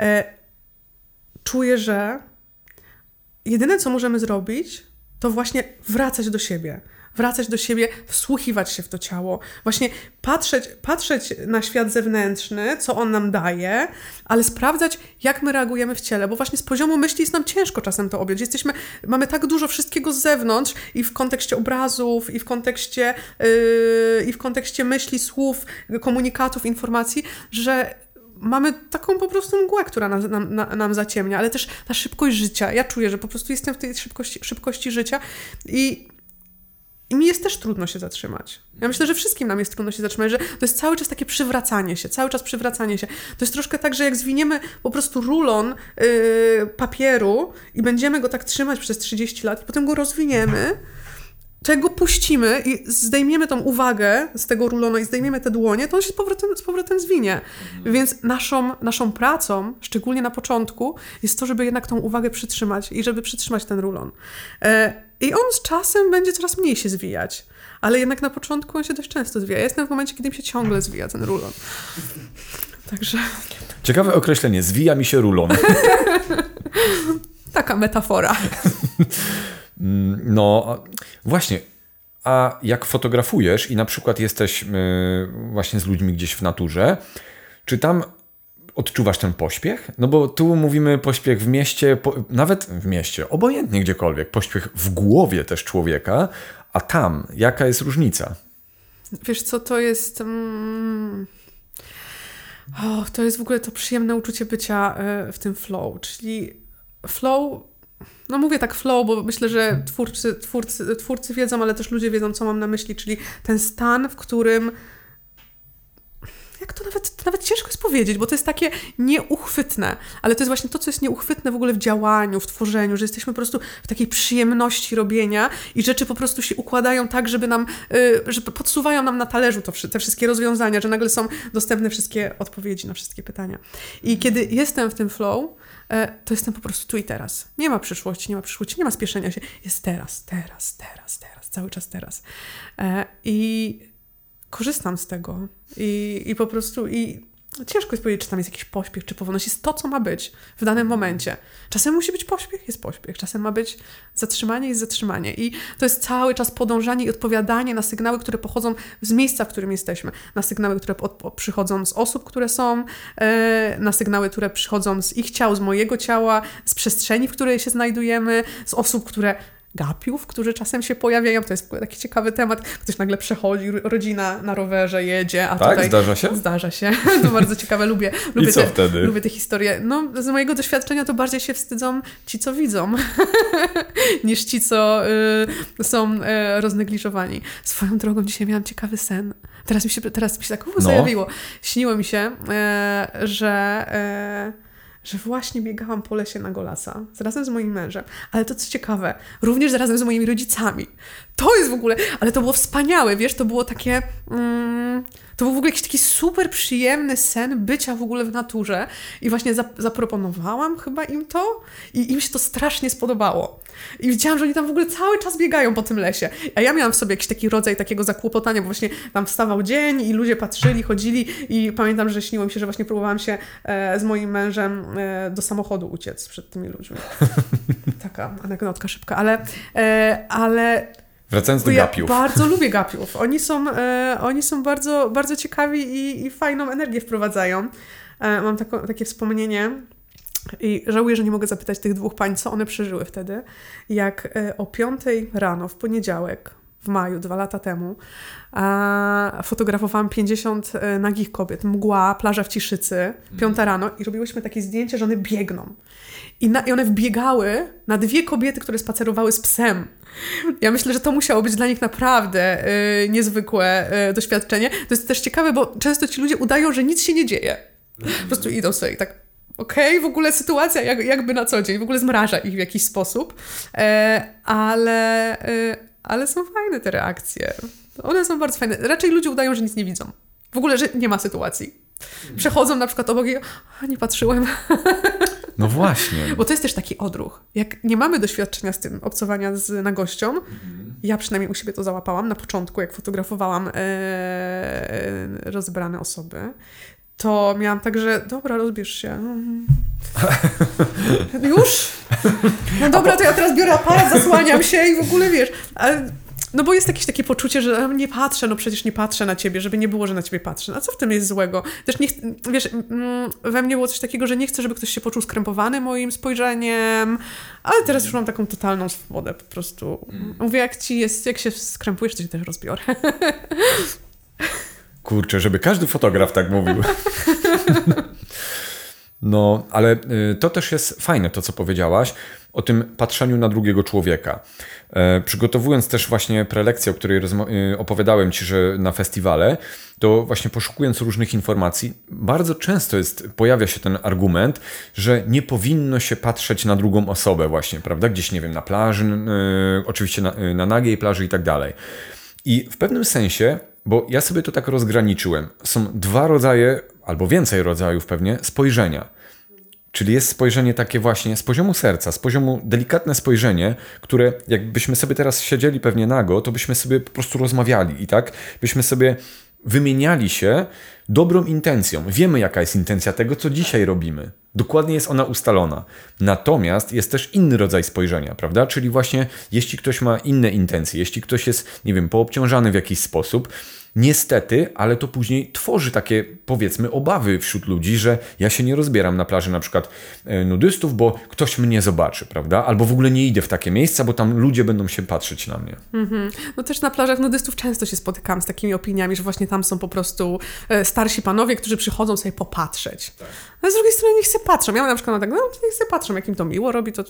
E, czuję, że jedyne, co możemy zrobić, to właśnie wracać do siebie wracać do siebie, wsłuchiwać się w to ciało, właśnie patrzeć, patrzeć na świat zewnętrzny, co on nam daje, ale sprawdzać, jak my reagujemy w ciele, bo właśnie z poziomu myśli jest nam ciężko czasem to objąć. Jesteśmy, mamy tak dużo wszystkiego z zewnątrz i w kontekście obrazów, i w kontekście, yy, i w kontekście myśli, słów, komunikatów, informacji, że mamy taką po prostu mgłę, która nam, nam, nam zaciemnia, ale też ta szybkość życia. Ja czuję, że po prostu jestem w tej szybkości, szybkości życia i i mi jest też trudno się zatrzymać. Ja myślę, że wszystkim nam jest trudno się zatrzymać, że to jest cały czas takie przywracanie się, cały czas przywracanie się. To jest troszkę tak, że jak zwiniemy po prostu rulon yy, papieru i będziemy go tak trzymać przez 30 lat i potem go rozwiniemy, czego puścimy i zdejmiemy tą uwagę z tego rulonu i zdejmiemy te dłonie, to on się z powrotem, z powrotem zwinie. Mhm. Więc naszą, naszą pracą, szczególnie na początku, jest to, żeby jednak tą uwagę przytrzymać i żeby przytrzymać ten rulon. E, I on z czasem będzie coraz mniej się zwijać, ale jednak na początku on się dość często zwija. Ja jestem w momencie, kiedy mi się ciągle zwija ten rulon. Także... Ciekawe określenie, zwija mi się rulon. Taka metafora. Mm, no, właśnie. A jak fotografujesz i na przykład jesteś yy, właśnie z ludźmi gdzieś w naturze, czy tam odczuwasz ten pośpiech? No bo tu mówimy pośpiech w mieście, po, nawet w mieście, obojętnie gdziekolwiek, pośpiech w głowie też człowieka, a tam jaka jest różnica? Wiesz co, to jest... Mm... To jest w ogóle to przyjemne uczucie bycia e, w tym flow, czyli flow no mówię tak flow, bo myślę, że twórcy, twórcy, twórcy wiedzą, ale też ludzie wiedzą, co mam na myśli, czyli ten stan, w którym jak to nawet, to nawet ciężko jest powiedzieć, bo to jest takie nieuchwytne, ale to jest właśnie to, co jest nieuchwytne w ogóle w działaniu, w tworzeniu, że jesteśmy po prostu w takiej przyjemności robienia i rzeczy po prostu się układają tak, żeby nam, yy, że podsuwają nam na talerzu to, te wszystkie rozwiązania, że nagle są dostępne wszystkie odpowiedzi na wszystkie pytania. I kiedy jestem w tym flow, E, to jestem po prostu tu i teraz. Nie ma przyszłości, nie ma przyszłości, nie ma spieszenia się. Jest teraz, teraz, teraz, teraz, cały czas teraz. E, I korzystam z tego. I, i po prostu i Ciężko jest powiedzieć, czy tam jest jakiś pośpiech, czy powolność. Jest to, co ma być w danym momencie. Czasem musi być pośpiech, jest pośpiech. Czasem ma być zatrzymanie, jest zatrzymanie. I to jest cały czas podążanie i odpowiadanie na sygnały, które pochodzą z miejsca, w którym jesteśmy. Na sygnały, które od, przychodzą z osób, które są, e, na sygnały, które przychodzą z ich ciał, z mojego ciała, z przestrzeni, w której się znajdujemy, z osób, które gapiów, którzy czasem się pojawiają. To jest taki ciekawy temat. Ktoś nagle przechodzi, rodzina na rowerze jedzie, a tak, tutaj... zdarza się? Zdarza się. To bardzo ciekawe, lubię, lubię, I co te, wtedy? lubię te historie. No, z mojego doświadczenia to bardziej się wstydzą ci, co widzą, niż ci, co y, są y, roznegliżowani. Swoją drogą dzisiaj miałam ciekawy sen. Teraz mi się, teraz mi się tak no. zajawiło. Śniło mi się, y, że y, że właśnie biegałam po lesie na Golasa razem z moim mężem. Ale to co ciekawe, również razem z moimi rodzicami. To jest w ogóle, ale to było wspaniałe, wiesz, to było takie. Mm, to był w ogóle jakiś taki super przyjemny sen bycia w ogóle w naturze. I właśnie zaproponowałam chyba im to i im się to strasznie spodobało. I widziałam, że oni tam w ogóle cały czas biegają po tym lesie. A ja miałam w sobie jakiś taki rodzaj takiego zakłopotania, bo właśnie tam wstawał dzień i ludzie patrzyli, chodzili i pamiętam, że śniło mi się, że właśnie próbowałam się e, z moim mężem e, do samochodu uciec przed tymi ludźmi. Taka anegdotka szybka, ale, e, ale Wracając do ja gapiów. bardzo lubię gapiów. Oni są, e, oni są bardzo, bardzo ciekawi i, i fajną energię wprowadzają. E, mam tako, takie wspomnienie i żałuję, że nie mogę zapytać tych dwóch pań, co one przeżyły wtedy. Jak e, o 5 rano w poniedziałek, w maju, dwa lata temu, a fotografowałam 50 e, nagich kobiet, mgła, plaża w Ciszycy, piąta rano i robiłyśmy takie zdjęcie, że one biegną. I, na, I one wbiegały na dwie kobiety, które spacerowały z psem. Ja myślę, że to musiało być dla nich naprawdę y, niezwykłe y, doświadczenie. To jest też ciekawe, bo często ci ludzie udają, że nic się nie dzieje. Po prostu idą sobie i tak okej, okay, w ogóle sytuacja jak, jakby na co dzień, w ogóle zmraża ich w jakiś sposób, e, ale, e, ale są fajne te reakcje. One są bardzo fajne. Raczej ludzie udają, że nic nie widzą. W ogóle, że nie ma sytuacji. Przechodzą na przykład obok i a, nie patrzyłem. No właśnie. Bo to jest też taki odruch. Jak nie mamy doświadczenia z tym, obcowania z nagością, ja przynajmniej u siebie to załapałam na początku, jak fotografowałam e, rozbrane osoby, to miałam tak, że dobra, rozbierz się. Już? No dobra, to ja teraz biorę aparat, zasłaniam się i w ogóle wiesz. Ale, no bo jest jakieś takie poczucie, że nie patrzę, no przecież nie patrzę na ciebie, żeby nie było, że na ciebie patrzę. A co w tym jest złego? Też nie, wiesz, mm, we mnie było coś takiego, że nie chcę, żeby ktoś się poczuł skrępowany moim spojrzeniem, ale teraz już mam taką totalną swobodę po prostu. Mówię, jak ci jest, jak się skrępujesz, to się też rozbiorę. Kurczę, żeby każdy fotograf tak mówił. No, ale y, to też jest fajne, to co powiedziałaś o tym patrzeniu na drugiego człowieka. E, przygotowując też właśnie prelekcję, o której y, opowiadałem Ci, że na festiwale, to właśnie poszukując różnych informacji, bardzo często jest, pojawia się ten argument, że nie powinno się patrzeć na drugą osobę właśnie, prawda? Gdzieś, nie wiem, na plaży, y, oczywiście na, na nagiej plaży i tak dalej. I w pewnym sensie bo ja sobie to tak rozgraniczyłem. Są dwa rodzaje, albo więcej rodzajów pewnie, spojrzenia. Czyli jest spojrzenie takie właśnie z poziomu serca, z poziomu delikatne spojrzenie, które jakbyśmy sobie teraz siedzieli pewnie nago, to byśmy sobie po prostu rozmawiali i tak byśmy sobie wymieniali się dobrą intencją. Wiemy, jaka jest intencja tego, co dzisiaj robimy. Dokładnie jest ona ustalona. Natomiast jest też inny rodzaj spojrzenia, prawda? Czyli właśnie, jeśli ktoś ma inne intencje, jeśli ktoś jest, nie wiem, poobciążany w jakiś sposób, Niestety, ale to później tworzy takie, powiedzmy, obawy wśród ludzi, że ja się nie rozbieram na plaży na przykład e, nudystów, bo ktoś mnie zobaczy, prawda? Albo w ogóle nie idę w takie miejsca, bo tam ludzie będą się patrzeć na mnie. Mm-hmm. No też na plażach nudystów często się spotykam z takimi opiniami, że właśnie tam są po prostu e, starsi panowie, którzy przychodzą sobie popatrzeć. Tak. Ale z drugiej strony niech się patrzą. Ja mam na przykład tak, no niech się patrzą, jak im to miło robi. To...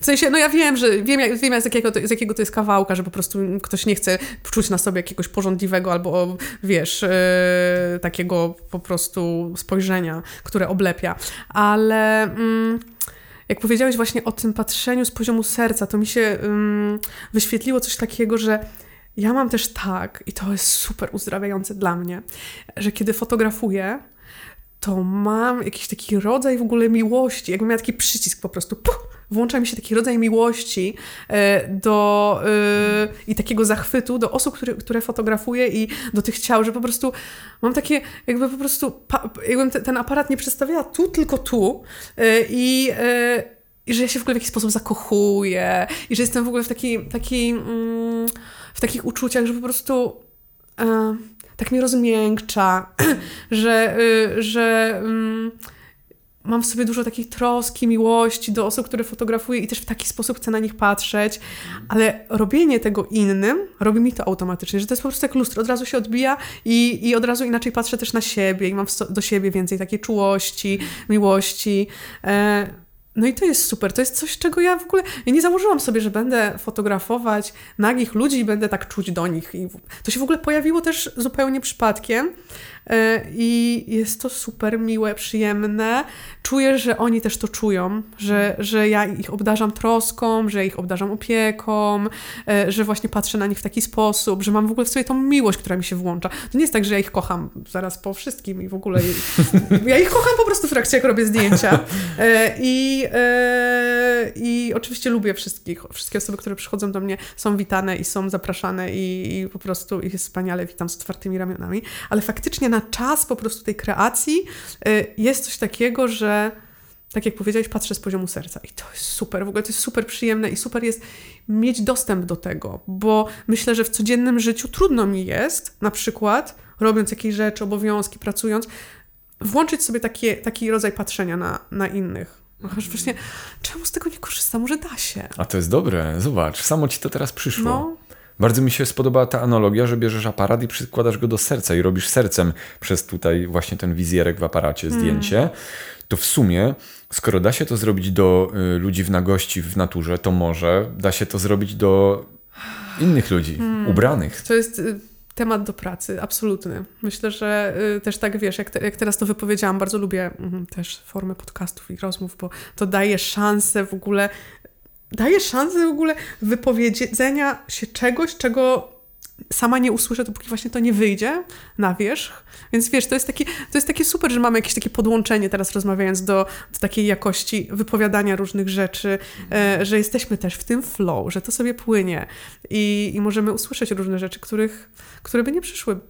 W sensie, no ja wiem, że wiem, wiem z, jakiego to, z jakiego to jest kawałka, że po prostu ktoś nie chce czuć na sobie jakiegoś porządliwego albo wiesz, yy, takiego po prostu spojrzenia, które oblepia. Ale mm, jak powiedziałeś właśnie o tym patrzeniu z poziomu serca, to mi się mm, wyświetliło coś takiego, że ja mam też tak, i to jest super uzdrawiające dla mnie, że kiedy fotografuję, to mam jakiś taki rodzaj w ogóle miłości, jakbym miała taki przycisk po prostu, puh, włącza mi się taki rodzaj miłości e, do, e, i takiego zachwytu do osób, które, które fotografuję i do tych ciał, że po prostu mam takie, jakby po prostu, jakbym ten aparat nie przedstawiała tu, tylko tu e, i i że ja się w ogóle w jakiś sposób zakochuję i że jestem w ogóle w, taki, taki, mm, w takich uczuciach, że po prostu tak mnie rozmiękcza, że, y, że mm, mam w sobie dużo takiej troski, miłości do osób, które fotografuję i też w taki sposób chcę na nich patrzeć, ale robienie tego innym robi mi to automatycznie, że to jest po prostu jak lustro, od razu się odbija i, i od razu inaczej patrzę też na siebie i mam do siebie więcej takiej czułości, miłości. E, no i to jest super. To jest coś, czego ja w ogóle ja nie założyłam sobie, że będę fotografować nagich ludzi i będę tak czuć do nich. I to się w ogóle pojawiło też zupełnie przypadkiem. E, I jest to super miłe, przyjemne. Czuję, że oni też to czują, że, że ja ich obdarzam troską, że ich obdarzam opieką, e, że właśnie patrzę na nich w taki sposób, że mam w ogóle w sobie tą miłość, która mi się włącza. To nie jest tak, że ja ich kocham zaraz po wszystkim i w ogóle. Ja ich kocham po prostu w trakcie, jak robię zdjęcia. E, I, i oczywiście lubię wszystkich. Wszystkie osoby, które przychodzą do mnie, są witane i są zapraszane, i, i po prostu ich wspaniale witam z otwartymi ramionami. Ale faktycznie na czas po prostu tej kreacji y, jest coś takiego, że tak jak powiedziałeś, patrzę z poziomu serca i to jest super, w ogóle to jest super przyjemne i super jest mieć dostęp do tego, bo myślę, że w codziennym życiu trudno mi jest, na przykład robiąc jakieś rzeczy, obowiązki, pracując, włączyć sobie takie, taki rodzaj patrzenia na, na innych. Aż właśnie, czemu z tego nie korzystam? Może da się. A to jest dobre, zobacz, samo ci to teraz przyszło. No. Bardzo mi się spodobała ta analogia, że bierzesz aparat i przykładasz go do serca i robisz sercem przez tutaj właśnie ten wizjerek w aparacie zdjęcie. To w sumie, skoro da się to zrobić do y, ludzi w nagości w naturze, to może da się to zrobić do innych ludzi, ubranych. To jest y, temat do pracy, absolutny. Myślę, że y, też tak wiesz, jak, te, jak teraz to wypowiedziałam, bardzo lubię mhm, też formę podcastów i rozmów, bo to daje szansę w ogóle, daje szansę w ogóle wypowiedzenia się czegoś, czego sama nie usłyszę, dopóki właśnie to nie wyjdzie na wierzch. Więc wiesz, to jest, taki, to jest takie super, że mamy jakieś takie podłączenie teraz rozmawiając do, do takiej jakości wypowiadania różnych rzeczy, e, że jesteśmy też w tym flow, że to sobie płynie i, i możemy usłyszeć różne rzeczy, których, które by nie przyszły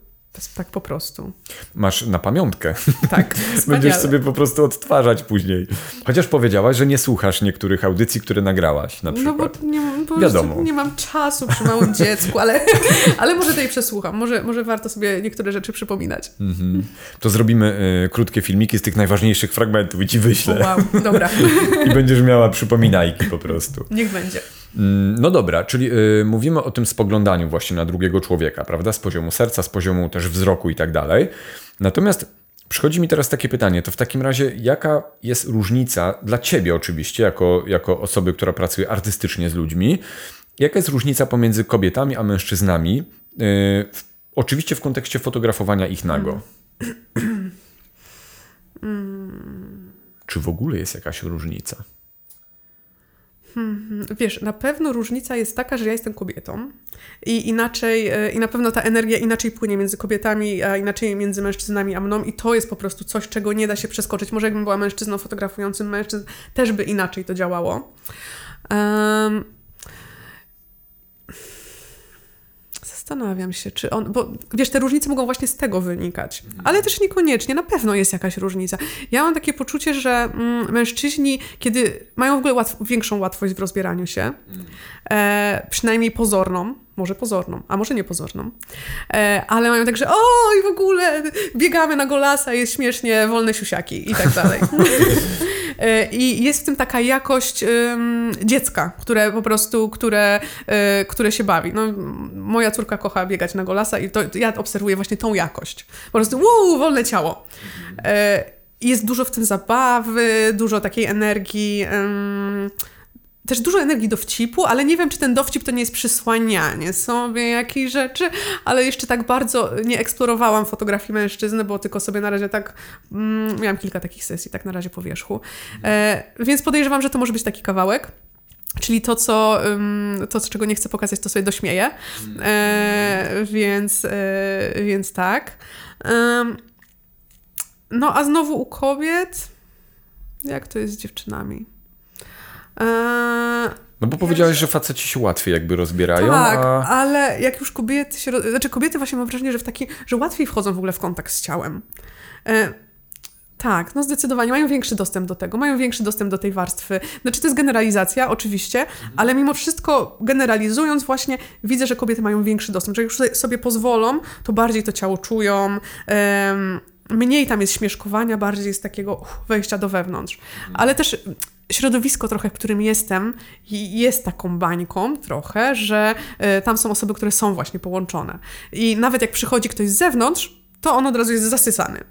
tak po prostu. Masz na pamiątkę. Tak, Będziesz sobie po prostu odtwarzać później. Chociaż powiedziałaś, że nie słuchasz niektórych audycji, które nagrałaś na No przykład. bo nie, po Wiadomo. nie mam czasu przy małym dziecku, ale, ale może tej przesłucham. Może, może warto sobie niektóre rzeczy przypominać. To zrobimy y, krótkie filmiki z tych najważniejszych fragmentów i ci O, wyślę. wow, dobra, I będziesz miała przypominajki po prostu. niech będzie. Mm, No dobra, czyli y, mówimy o tym spoglądaniu właśnie na drugiego człowieka, prawda? Z poziomu serca, z poziomu też wzroku i tak dalej. Natomiast przychodzi mi teraz takie pytanie, to w takim razie jaka jest różnica dla ciebie oczywiście, jako, jako osoby, która pracuje artystycznie z ludźmi, jaka jest różnica pomiędzy kobietami a mężczyznami, y, w, oczywiście w kontekście fotografowania ich nago? Czy w ogóle jest jakaś różnica? Wiesz, na pewno różnica jest taka, że ja jestem kobietą i inaczej, e, i na pewno ta energia inaczej płynie między kobietami, a inaczej między mężczyznami a mną i to jest po prostu coś, czego nie da się przeskoczyć. Może jakbym była mężczyzną fotografującym mężczyzn, też by inaczej to działało. Em, Zastanawiam się, czy on. Bo wiesz, te różnice mogą właśnie z tego wynikać, ale też niekoniecznie. Na pewno jest jakaś różnica. Ja mam takie poczucie, że mm, mężczyźni, kiedy mają w ogóle łatw większą łatwość w rozbieraniu się, e, przynajmniej pozorną, może pozorną, a może niepozorną, e, ale mają tak, że oj, w ogóle biegamy na golasa, jest śmiesznie, wolne siusiaki i tak dalej. E, I jest w tym taka jakość dziecka, które po prostu, które, e, które się bawi. No, moja córka kocha biegać na golasa i to, ja obserwuję właśnie tą jakość. Po prostu, wow, wolne ciało. E, i jest dużo w tym zabawy, dużo takiej energii. ym, też dużo energii dowcipu, ale nie wiem, czy ten dowcip to nie jest przysłanianie sobie jakiejś rzeczy, ale jeszcze tak bardzo nie eksplorowałam fotografii mężczyzny, bo tylko sobie na razie tak, mm, miałam kilka takich sesji, tak na razie po wierzchu. E, więc podejrzewam, że to może być taki kawałek. Czyli to, co, to, czego nie chcę pokazać, to sobie dośmieję. E, więc, e, więc tak. No a znowu u kobiet, jak to jest z dziewczynami? E, No bo powiedziałeś, że faceci się łatwiej jakby rozbierają, tak, a... ale jak już kobiety się. roz- Znaczy, kobiety właśnie mam wrażenie, że w taki, że łatwiej wchodzą w ogóle w kontakt z ciałem. E, tak, no zdecydowanie mają większy dostęp do tego, mają większy dostęp do tej warstwy. Znaczy, to jest generalizacja, oczywiście, ale mimo wszystko generalizując, właśnie widzę, że kobiety mają większy dostęp, że jak już sobie- pozwolą, to bardziej to ciało czują. mniej tam jest śmieszkowania, bardziej jest takiego uff, wejścia do wewnątrz. Ale też środowisko trochę, w którym jestem, jest taką bańką trochę, że e, tam są osoby, które są właśnie połączone. I nawet jak przychodzi ktoś z zewnątrz, to on od razu jest zasysany.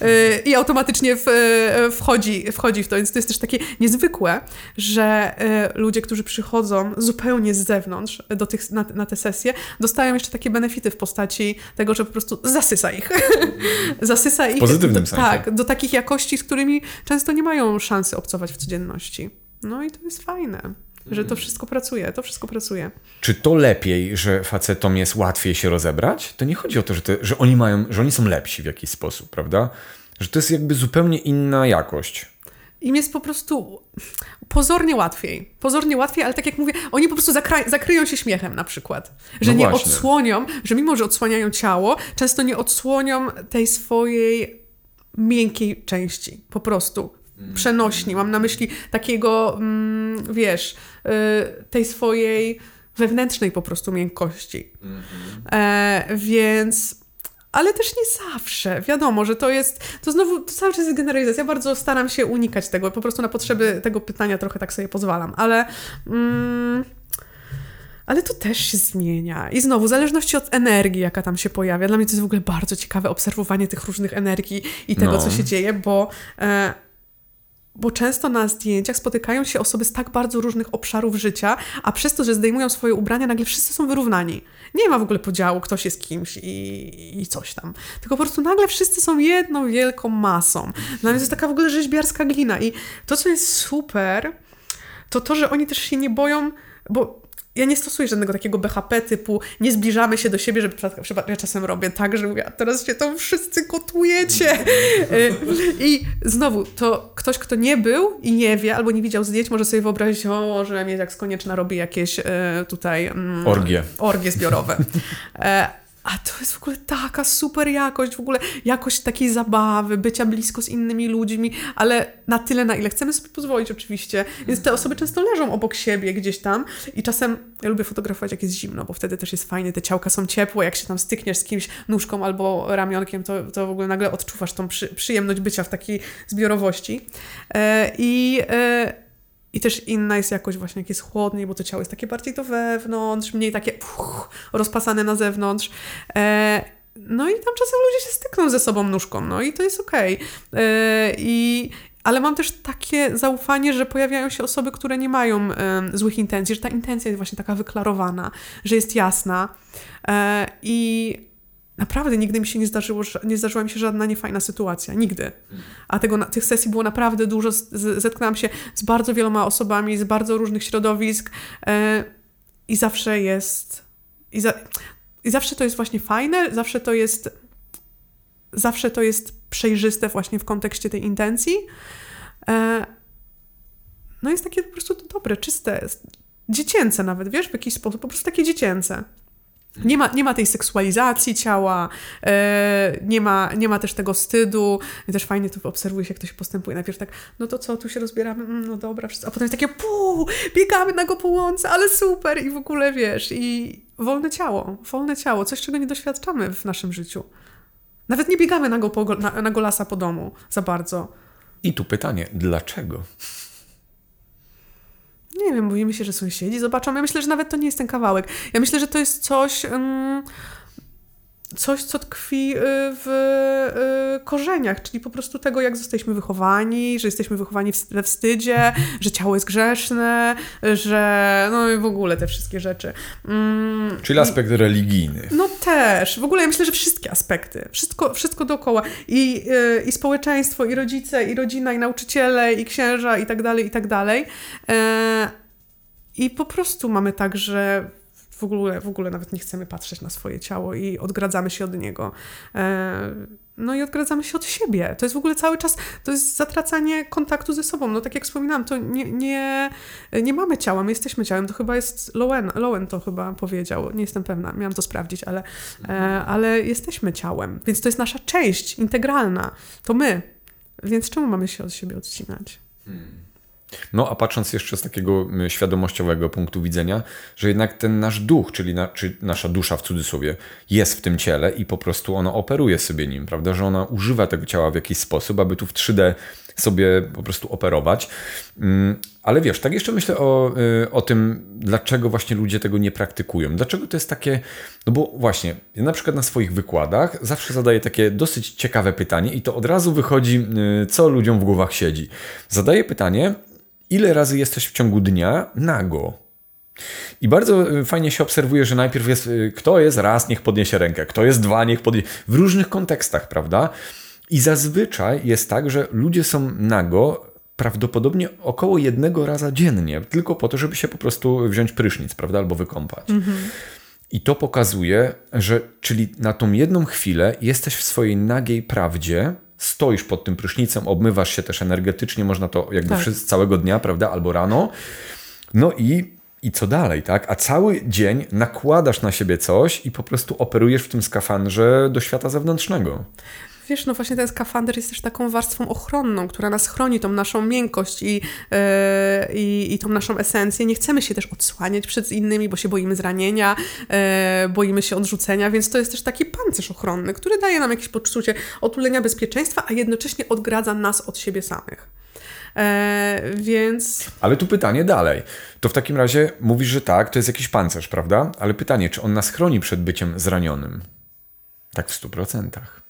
E, I automatycznie w, e, wchodzi, wchodzi w to. Więc to jest też takie niezwykłe, że e, ludzie, którzy przychodzą zupełnie z zewnątrz do tych, na, na te sesje, dostają jeszcze takie benefity w postaci tego, że po prostu zasysa ich. zasysa ich. pozytywnym do, sensie. Tak, do takich jakości, z którymi często nie mają szansy obcować w codzienności. No i to jest fajne, że to wszystko pracuje, to wszystko pracuje. Czy to lepiej, że facetom jest łatwiej się rozebrać? To nie chodzi o to, że, te, że oni mają, że oni są lepsi w jakiś sposób, prawda? Że to jest jakby zupełnie inna jakość. Im jest po prostu pozornie łatwiej. Pozornie łatwiej, ale tak jak mówię, oni po prostu zakra- zakryją się śmiechem na przykład. Że No nie właśnie. odsłonią, że mimo, że odsłaniają ciało, często nie odsłonią tej swojej miękkiej części. Po prostu. Przenośni. Mam na myśli takiego, mm, wiesz, y, tej swojej wewnętrznej po prostu miękkości. E, więc ale też nie zawsze. Wiadomo, że to jest, to znowu to cały czas jest generalizacja. Ja bardzo staram się unikać tego, po prostu na potrzeby tego pytania trochę tak sobie pozwalam, ale. Mm, ale to też się zmienia. I znowu, w zależności od energii, jaka tam się pojawia. Dla mnie to jest w ogóle bardzo ciekawe obserwowanie tych różnych energii i tego, No. co się dzieje, bo. E, bo często na zdjęciach spotykają się osoby z tak bardzo różnych obszarów życia, a przez to, że zdejmują swoje ubrania, nagle wszyscy są wyrównani. Nie ma w ogóle podziału, ktoś jest kimś i, i coś tam. Tylko po prostu nagle wszyscy są jedną wielką masą. Dla mnie to jest taka w ogóle rzeźbiarska glina. I to, co jest super, to to, że oni też się nie boją, bo ja nie stosuję żadnego takiego BHP typu nie zbliżamy się do siebie, żeby ja czasem robię tak, że mówię, a teraz się tam wszyscy gotujecie. Y, I znowu, to ktoś, kto nie był i nie wie, albo nie widział zdjęć, może sobie wyobrazić, o, że z Konieczna robi jakieś y, tutaj... mm, Orgie. Orgie zbiorowe. A to jest w ogóle taka super jakość, w ogóle jakość takiej zabawy, bycia blisko z innymi ludźmi, ale na tyle, na ile chcemy sobie pozwolić oczywiście. Więc te osoby często leżą obok siebie gdzieś tam i czasem ja lubię fotografować jak jest zimno, bo wtedy też jest fajnie, te ciałka są ciepłe, jak się tam stykniesz z kimś nóżką albo ramionkiem, to, to w ogóle nagle odczuwasz tą przy, przyjemność bycia w takiej zbiorowości. E, I... E, i też inna jest jakość właśnie, jak jest chłodniej, bo to ciało jest takie bardziej do wewnątrz, mniej takie uff, rozpasane na zewnątrz. E, no i tam czasem ludzie się stykną ze sobą nóżką, no i to jest okej. E, I ale mam też takie zaufanie, że pojawiają się osoby, które nie mają e, złych intencji, że ta intencja jest właśnie taka wyklarowana, że jest jasna. E, I Naprawdę nigdy mi się nie zdarzyło, nie zdarzyła mi się żadna niefajna sytuacja. Nigdy. A tego, tych sesji było naprawdę dużo. Zetknęłam się z bardzo wieloma osobami, z bardzo różnych środowisk e, i zawsze jest... I, za, I zawsze to jest właśnie fajne, zawsze to jest... Zawsze to jest przejrzyste właśnie w kontekście tej intencji. E, no jest takie po prostu dobre, czyste, dziecięce nawet, wiesz, w jakiś sposób, po prostu takie dziecięce. Nie ma, nie ma tej seksualizacji ciała, e, nie, ma, nie ma też tego wstydu. Też fajnie to obserwuje się, jak to się postępuje. Najpierw tak, no to co, tu się rozbieramy, mm, no dobra, wszyscy- a potem takie, puu, biegamy na go po łące, ale super i w ogóle wiesz, i wolne ciało, wolne ciało, coś, czego nie doświadczamy w naszym życiu. Nawet nie biegamy na, go po, na, na golasa po domu za bardzo. I tu pytanie, dlaczego? Nie wiem, boimy się, że sąsiedzi zobaczą. Ja myślę, że nawet to nie jest ten kawałek. Ja myślę, że to jest coś, coś co tkwi y, w y, korzeniach, czyli po prostu tego, jak zostaliśmy wychowani, że jesteśmy wychowani we wstydzie, że ciało jest grzeszne, że no i w ogóle te wszystkie rzeczy. Mm, Czyli aspekt religijny. no też. W ogóle ja myślę, że wszystkie aspekty. Wszystko, wszystko dookoła. I, yy, I społeczeństwo, i rodzice, i rodzina, i nauczyciele, i księża, i tak dalej, i tak dalej. E, I po prostu mamy tak, że w ogóle, w ogóle nawet nie chcemy patrzeć na swoje ciało i odgradzamy się od niego. E, no i odgradzamy się od siebie. To jest w ogóle cały czas, to jest zatracanie kontaktu ze sobą. No tak jak wspominałam, to nie, nie, nie mamy ciała, my jesteśmy ciałem. To chyba jest Lowen, Lowen to chyba powiedział, nie jestem pewna, miałam to sprawdzić, ale, e, ale jesteśmy ciałem, więc to jest nasza część integralna. To my. Więc czemu mamy się od siebie odcinać? No a patrząc jeszcze z takiego y, świadomościowego punktu widzenia, że jednak ten nasz duch, czyli na, nasza dusza w cudzysłowie, jest w tym ciele i po prostu ona operuje sobie nim, prawda? Że ona używa tego ciała w jakiś sposób, aby tu w 3D sobie po prostu operować. Mm, Ale wiesz, tak jeszcze myślę o, y, o tym, dlaczego właśnie ludzie tego nie praktykują. Dlaczego to jest takie, no bo właśnie, ja na przykład na swoich wykładach zawsze zadaję takie dosyć ciekawe pytanie i to od razu wychodzi, y, co ludziom w głowach siedzi. Zadaję pytanie, ile razy jesteś w ciągu dnia nago? I bardzo y, fajnie się obserwuje, że najpierw jest, y, kto jest raz, niech podniesie rękę, kto jest dwa, niech podniesie. W różnych kontekstach, prawda? I zazwyczaj jest tak, że ludzie są nago prawdopodobnie około jednego raza dziennie, tylko po to, żeby się po prostu wziąć prysznic, prawda, albo wykąpać. I to pokazuje, że czyli na tą jedną chwilę jesteś w swojej nagiej prawdzie, stoisz pod tym prysznicem, obmywasz się też energetycznie, można to jakby Tak. przez całego dnia, prawda, albo rano. No i, i co dalej, tak? A cały dzień nakładasz na siebie coś i po prostu operujesz w tym skafandrze do świata zewnętrznego. Wiesz, no właśnie ten skafander jest też taką warstwą ochronną, która nas chroni, tą naszą miękkość i, yy, i, tą naszą esencję. Nie chcemy się też odsłaniać przed innymi, bo się boimy zranienia, yy, boimy się odrzucenia, więc to jest też taki pancerz ochronny, który daje nam jakieś poczucie otulenia bezpieczeństwa, a jednocześnie odgradza nas od siebie samych. E, więc. Ale tu pytanie dalej. To w takim razie mówisz, że tak, to jest jakiś pancerz, prawda? Ale pytanie, czy on nas chroni przed byciem zranionym? Tak w stu procentach.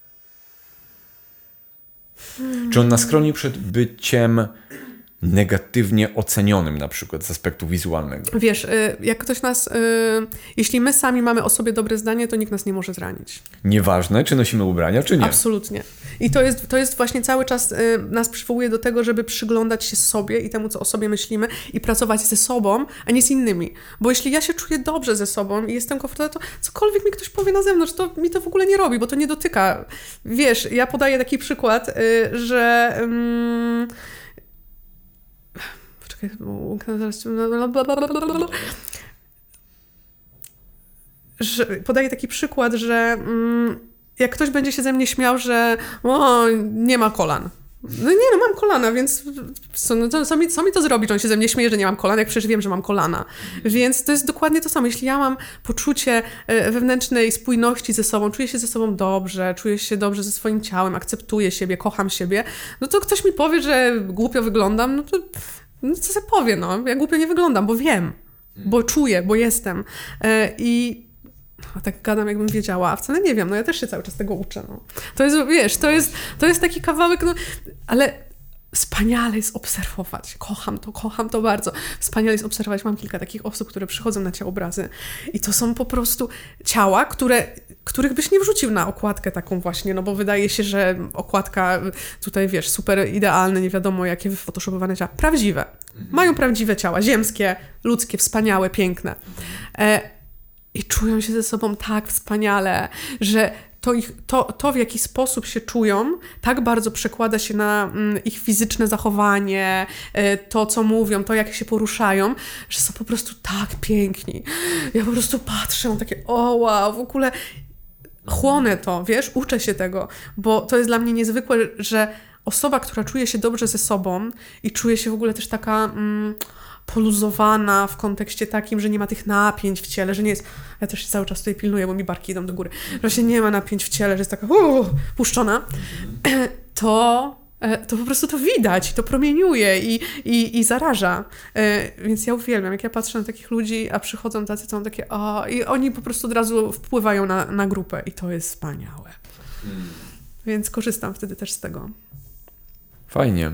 Czy on nas chroni przed byciem negatywnie ocenionym na przykład z aspektu wizualnego. Wiesz, y, jak ktoś nas, y, jeśli my sami mamy o sobie dobre zdanie, to nikt nas nie może zranić. Nieważne, czy nosimy ubrania, czy nie. Absolutnie. I to jest, to jest właśnie cały czas y, nas przywołuje do tego, żeby przyglądać się sobie i temu, co o sobie myślimy i pracować ze sobą, a nie z innymi. Bo jeśli ja się czuję dobrze ze sobą i jestem komfortowa, to cokolwiek mi ktoś powie na zewnątrz, to mi to w ogóle nie robi, bo to nie dotyka. Wiesz, ja podaję taki przykład, że... Um, Czekaj, zaraz... Że, podaję taki przykład, że mm, jak ktoś będzie się ze mnie śmiał, że o, nie ma kolan. No nie, no mam kolana, więc co, no to, co, mi, co mi to zrobi, że on się ze mnie śmieje, że nie mam kolan, jak przecież wiem, że mam kolana. Więc to jest dokładnie to samo. Jeśli ja mam poczucie e, wewnętrznej spójności ze sobą, czuję się ze sobą dobrze, czuję się dobrze ze swoim ciałem, akceptuję siebie, kocham siebie, no to ktoś mi powie, że głupio wyglądam, no to no co sobie powie, no. Ja głupio nie wyglądam, bo wiem, bo czuję, bo jestem. E, I no, tak gadam, jakbym wiedziała, a wcale nie wiem, no ja też się cały czas tego uczę, no. To jest, wiesz, to jest, to jest taki kawałek, no, ale wspaniale jest obserwować. Kocham to, kocham to bardzo. Wspaniale jest obserwować. Mam kilka takich osób, które przychodzą na ciałobrazy i to są po prostu ciała, które, których byś nie wrzucił na okładkę taką właśnie, no bo wydaje się, że okładka tutaj, wiesz, super idealne, nie wiadomo jakie wyfotoshopowane ciała. Prawdziwe. Mają prawdziwe ciała, ziemskie, ludzkie, wspaniałe, piękne. E, I czują się ze sobą tak wspaniale, że to, ich, to, to, w jaki sposób się czują, tak bardzo przekłada się na mm, ich fizyczne zachowanie, e, to, co mówią, to, jak się poruszają, że są po prostu tak piękni. Ja po prostu patrzę, takie, o wow, w ogóle chłonę to, wiesz, uczę się tego, bo to jest dla mnie niezwykłe, że osoba, która czuje się dobrze ze sobą i czuje się w ogóle też taka... Mm, poluzowana w kontekście takim, że nie ma tych napięć w ciele, że nie jest, ja też się cały czas tutaj pilnuję, bo mi barki idą do góry, że się nie ma napięć w ciele, że jest taka uh, puszczona, to, e, to po prostu to widać, to promieniuje i, i, i zaraża. E, więc ja uwielbiam, jak ja patrzę na takich ludzi, a przychodzą tacy, co są takie, o, i oni po prostu od razu wpływają na, na grupę i to jest wspaniałe. Hmm. Więc korzystam wtedy też z tego. Fajnie.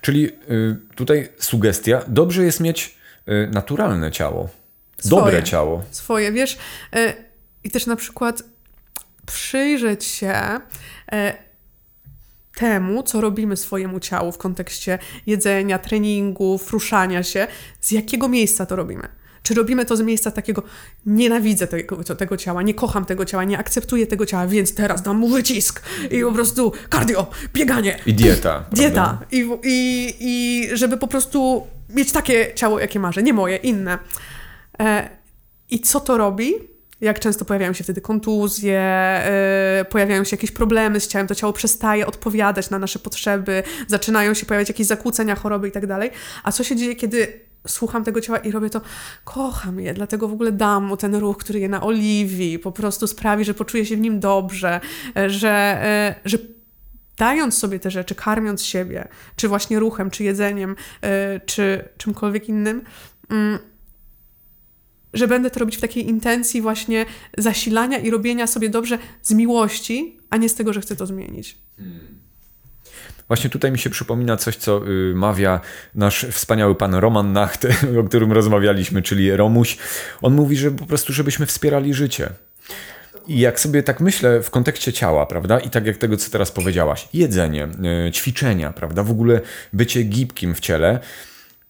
Czyli y, tutaj sugestia, dobrze jest mieć y, naturalne ciało. Swoje, dobre ciało. Swoje, wiesz. Y, I też na przykład przyjrzeć się temu, co robimy swojemu ciału w kontekście jedzenia, treningów, ruszania się, z jakiego miejsca to robimy. Czy robimy to z miejsca takiego, nienawidzę tego, tego ciała, nie kocham tego ciała, nie akceptuję tego ciała, więc teraz dam mu wycisk i po prostu cardio, bieganie. I dieta. Dieta. I, i, I żeby po prostu mieć takie ciało, jakie marzę, nie moje, inne. E, I co to robi? Jak często pojawiają się wtedy kontuzje, yy, pojawiają się jakieś problemy z ciałem, to ciało przestaje odpowiadać na nasze potrzeby, zaczynają się pojawiać jakieś zakłócenia, choroby i tak dalej. A co się dzieje, kiedy słucham tego ciała i robię to, kocham je, dlatego w ogóle dam mu ten ruch, który je na oliwii, po prostu sprawi, że poczuję się w nim dobrze, że, e, że dając sobie te rzeczy, karmiąc siebie, czy właśnie ruchem, czy jedzeniem, e, czy czymkolwiek innym, mm, że będę to robić w takiej intencji właśnie zasilania i robienia sobie dobrze z miłości, a nie z tego, że chcę to zmienić. Hmm. Właśnie tutaj mi się przypomina coś, co y, mawia nasz wspaniały pan Roman Nacht, o którym rozmawialiśmy, czyli Romuś. On mówi, że po prostu, żebyśmy wspierali życie. I jak sobie tak myślę w kontekście ciała, prawda? I tak jak tego, co teraz powiedziałaś, jedzenie, y, ćwiczenia, prawda? W ogóle bycie gibkim w ciele.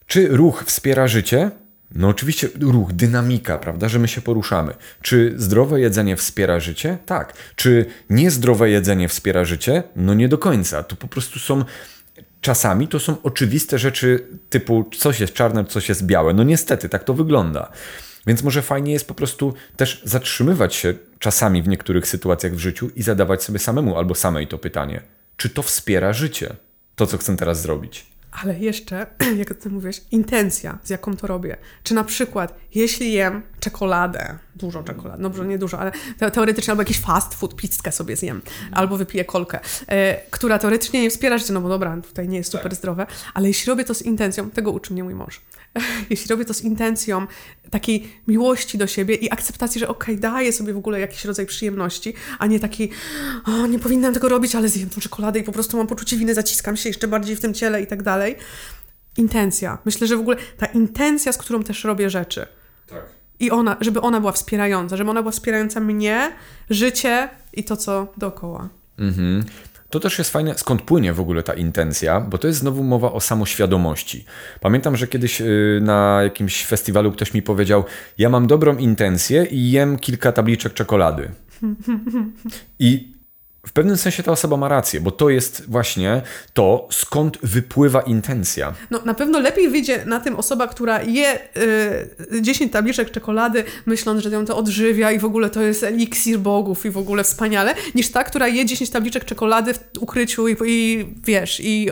Czy ruch wspiera życie? No oczywiście ruch, dynamika, prawda, że my się poruszamy. Czy zdrowe jedzenie wspiera życie? Tak. Czy niezdrowe jedzenie wspiera życie? No nie do końca. To po prostu są czasami to są oczywiste rzeczy typu coś jest czarne, coś jest białe. No niestety, tak to wygląda. Więc może fajnie jest po prostu też zatrzymywać się czasami w niektórych sytuacjach w życiu i zadawać sobie samemu albo samej to pytanie, czy to wspiera życie? To, co chcę teraz zrobić. Ale jeszcze, jak ty mówisz, intencja, z jaką to robię. Czy na przykład, jeśli jem czekoladę, dużo czekolady, no może nie dużo, ale te, teoretycznie albo jakiś fast food, pizzkę sobie zjem, albo wypiję kolkę, e, która teoretycznie nie wspiera życie, no bo dobra, tutaj nie jest super zdrowe, ale jeśli robię to z intencją, tego uczy mnie mój mąż, jeśli robię to z intencją takiej miłości do siebie i akceptacji, że okej, okay, daję sobie w ogóle jakiś rodzaj przyjemności, a nie taki, o, nie powinnam tego robić, ale zjem tą czekoladę i po prostu mam poczucie winy, zaciskam się jeszcze bardziej w tym ciele i tak dalej. Intencja. Myślę, że w ogóle ta intencja, z którą też robię rzeczy. Tak. I ona, żeby ona była wspierająca, żeby ona była wspierająca mnie, życie i to, co dookoła. Mhm. To też jest fajne, skąd płynie w ogóle ta intencja, bo to jest znowu mowa o samoświadomości. Pamiętam, że kiedyś y, na jakimś festiwalu ktoś mi powiedział: Ja mam dobrą intencję i jem kilka tabliczek czekolady. I w pewnym sensie ta osoba ma rację, bo to jest właśnie to, skąd wypływa intencja. No na pewno lepiej wyjdzie na tym osoba, która je y, 10 tabliczek czekolady, myśląc, że ją to odżywia i w ogóle to jest eliksir bogów i w ogóle wspaniale, niż ta, która je 10 tabliczek czekolady w ukryciu i, i wiesz, i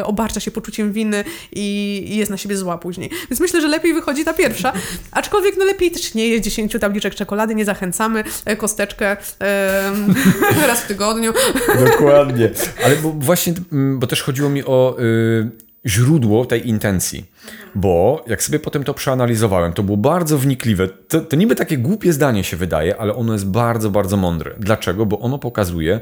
y, obarcza się poczuciem winy i, i, jest na siebie zła później. Więc myślę, że lepiej wychodzi ta pierwsza, aczkolwiek no lepiej też nie je 10 tabliczek czekolady, nie zachęcamy, e, kosteczkę y, raz w tygodniu tygodniu. Dokładnie. Ale bo właśnie, mm, bo też chodziło mi o y, źródło tej intencji. Bo jak sobie potem to przeanalizowałem, to było bardzo wnikliwe. To, to niby takie głupie zdanie się wydaje, ale ono jest bardzo, bardzo mądre. Dlaczego? Bo ono pokazuje,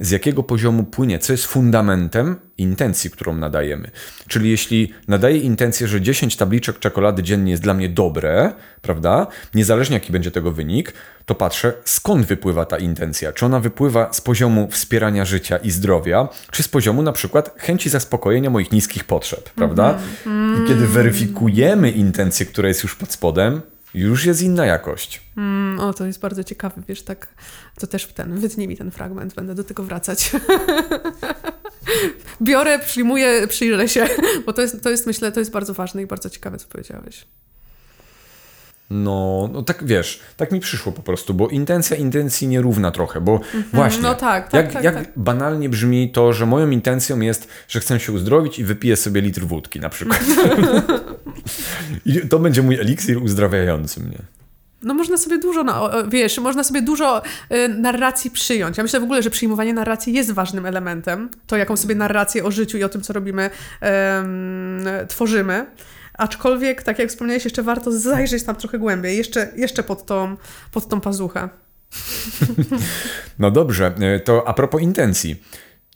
z jakiego poziomu płynie, co jest fundamentem intencji, którą nadajemy. Czyli jeśli nadaję intencję, że 10 tabliczek czekolady dziennie jest dla mnie dobre, prawda? Niezależnie jaki będzie tego wynik, to patrzę, skąd wypływa ta intencja. Czy ona wypływa z poziomu wspierania życia i zdrowia, czy z poziomu na przykład chęci zaspokojenia moich niskich potrzeb, prawda? Mm. I kiedy weryfikujemy intencję, która jest już pod spodem, już jest inna jakość. Mm, o, to jest bardzo ciekawe, wiesz, tak, to też ten, wytnij mi ten fragment, będę do tego wracać. Biorę, przyjmuję, przyjrzę się, bo to jest, to jest, myślę, to jest bardzo ważne i bardzo ciekawe, co powiedziałeś. No, no tak wiesz, tak mi przyszło po prostu, bo intencja intencji nierówna trochę, bo mm -hmm, właśnie, no tak, tak, jak, tak, jak tak. banalnie brzmi to, że moją intencją jest, że chcę się uzdrowić i wypiję sobie litr wódki na przykład. I to będzie mój eliksir uzdrawiający mnie. No można sobie dużo, no, wiesz, można sobie dużo y, narracji przyjąć. Ja myślę w ogóle, że przyjmowanie narracji jest ważnym elementem. To, jaką sobie narrację o życiu i o tym, co robimy, tworzymy. Aczkolwiek, tak jak wspomniałeś, jeszcze warto zajrzeć tam trochę głębiej, jeszcze, jeszcze pod, tą, pod tą pazuchę. No dobrze, e, to a propos intencji.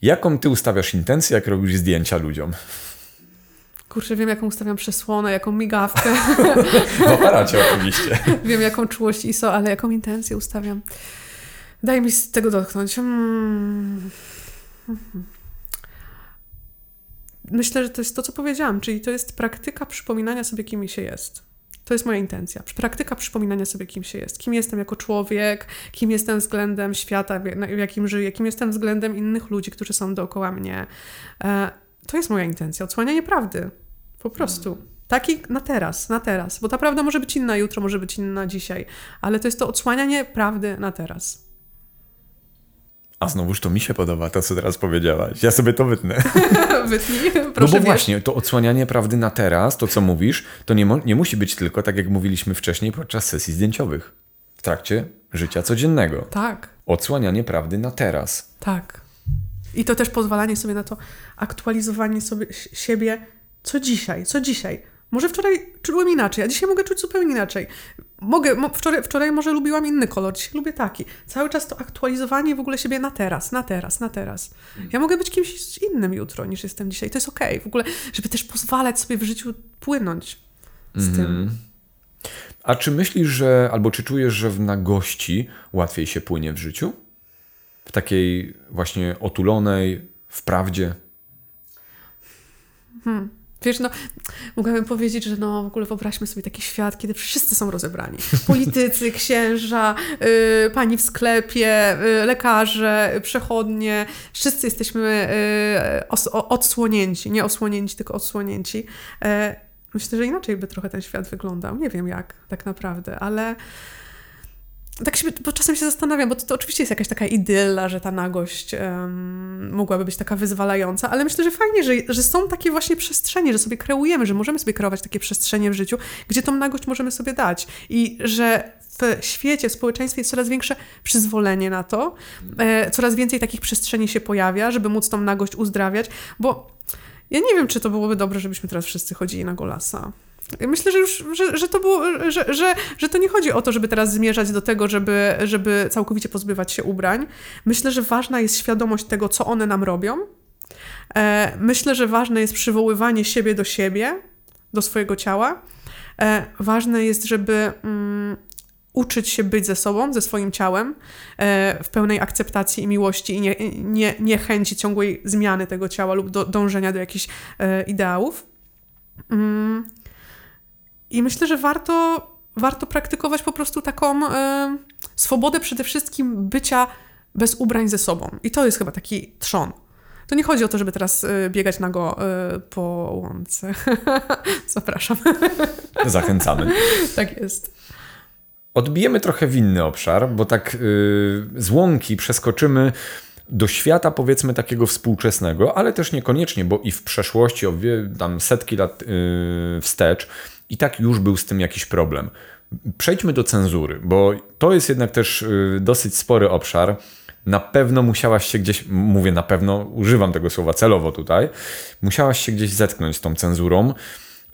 Jaką ty ustawiasz intencję, jak robisz zdjęcia ludziom? Kurczę, wiem jaką ustawiam przesłonę, jaką migawkę. W aparacie oczywiście. wiem jaką czułość ISO, ale jaką intencję ustawiam. Daj mi z tego dotknąć. Hmm myślę, że to jest to, co powiedziałam, czyli to jest praktyka przypominania sobie, kim się jest. To jest moja intencja. Praktyka przypominania sobie, kim się jest. Kim jestem jako człowiek, kim jestem względem świata, w jakim żyję, kim jestem względem innych ludzi, którzy są dookoła mnie. E, to jest moja intencja. Odsłanianie prawdy. Po prostu. Taki na teraz, na teraz. Bo ta prawda może być inna jutro, może być inna dzisiaj. Ale to jest to odsłanianie prawdy na teraz. A znowuż to mi się podoba, to co teraz powiedziałaś. Ja sobie to wytnę. Wytnij, proszę. No bo wiesz. właśnie, to odsłanianie prawdy na teraz, to co mówisz, to nie, nie musi być tylko, tak jak mówiliśmy wcześniej, podczas sesji zdjęciowych. W trakcie życia codziennego. Tak. Odsłanianie prawdy na teraz. Tak. I to też pozwalanie sobie na to aktualizowanie sobie siebie co dzisiaj, co dzisiaj. Może wczoraj czułem inaczej, a dzisiaj mogę czuć zupełnie inaczej. Mogę, mo, wczoraj, wczoraj może lubiła inny kolor, dzisiaj lubię taki. Cały czas to aktualizowanie w ogóle siebie na teraz, na teraz, na teraz. Ja mogę być kimś innym jutro niż jestem dzisiaj. To jest okej. Okay. W ogóle, żeby też pozwalać sobie w życiu płynąć z mm -hmm. tym. Mhm. A czy myślisz, że, albo czy czujesz, że w nagości łatwiej się płynie w życiu? W takiej właśnie otulonej, w prawdzie? Hmm. Wiesz, no, mogłabym powiedzieć, że no, w ogóle wyobraźmy sobie taki świat, kiedy wszyscy są rozebrani. Politycy, księża, y, pani w sklepie, y, lekarze, przechodnie. Wszyscy jesteśmy y, os, odsłonięci. Nie osłonięci, tylko odsłonięci. Y, myślę, że inaczej by trochę ten świat wyglądał. Nie wiem jak tak naprawdę, ale tak się, bo czasem się zastanawiam, bo to, to oczywiście jest jakaś taka idylla, że ta nagość um, mogłaby być taka wyzwalająca, ale myślę, że fajnie, że, że są takie właśnie przestrzenie, że sobie kreujemy, że możemy sobie kreować takie przestrzenie w życiu, gdzie tą nagość możemy sobie dać i że w świecie, w społeczeństwie jest coraz większe przyzwolenie na to, e, coraz więcej takich przestrzeni się pojawia, żeby móc tą nagość uzdrawiać, bo ja nie wiem, czy to byłoby dobre, żebyśmy teraz wszyscy chodzili na golasa. Myślę, że już, że, że to było, że, że, że to nie chodzi o to, żeby teraz zmierzać do tego, żeby, żeby całkowicie pozbywać się ubrań. Myślę, że ważna jest świadomość tego, co one nam robią. E, myślę, że ważne jest przywoływanie siebie do siebie, do swojego ciała. E, ważne jest, żeby mm, uczyć się być ze sobą, ze swoim ciałem e, w pełnej akceptacji i miłości i nie, nie, nie chęci ciągłej zmiany tego ciała lub do, dążenia do jakichś ideałów. Mm. I myślę, że warto, warto praktykować po prostu taką e, swobodę przede wszystkim bycia bez ubrań ze sobą. I to jest chyba taki trzon. To nie chodzi o to, żeby teraz y, biegać nago y, po łące. Zapraszam. Zachęcamy. tak jest. Odbijemy trochę w inny obszar, bo tak y, z łąki przeskoczymy do świata powiedzmy takiego współczesnego, ale też niekoniecznie, bo i w przeszłości, o tam setki lat yy, wstecz, i tak już był z tym jakiś problem. Przejdźmy do cenzury, bo to jest jednak też yy, dosyć spory obszar. Na pewno musiałaś się gdzieś, mówię na pewno, używam tego słowa celowo tutaj, musiałaś się gdzieś zetknąć z tą cenzurą.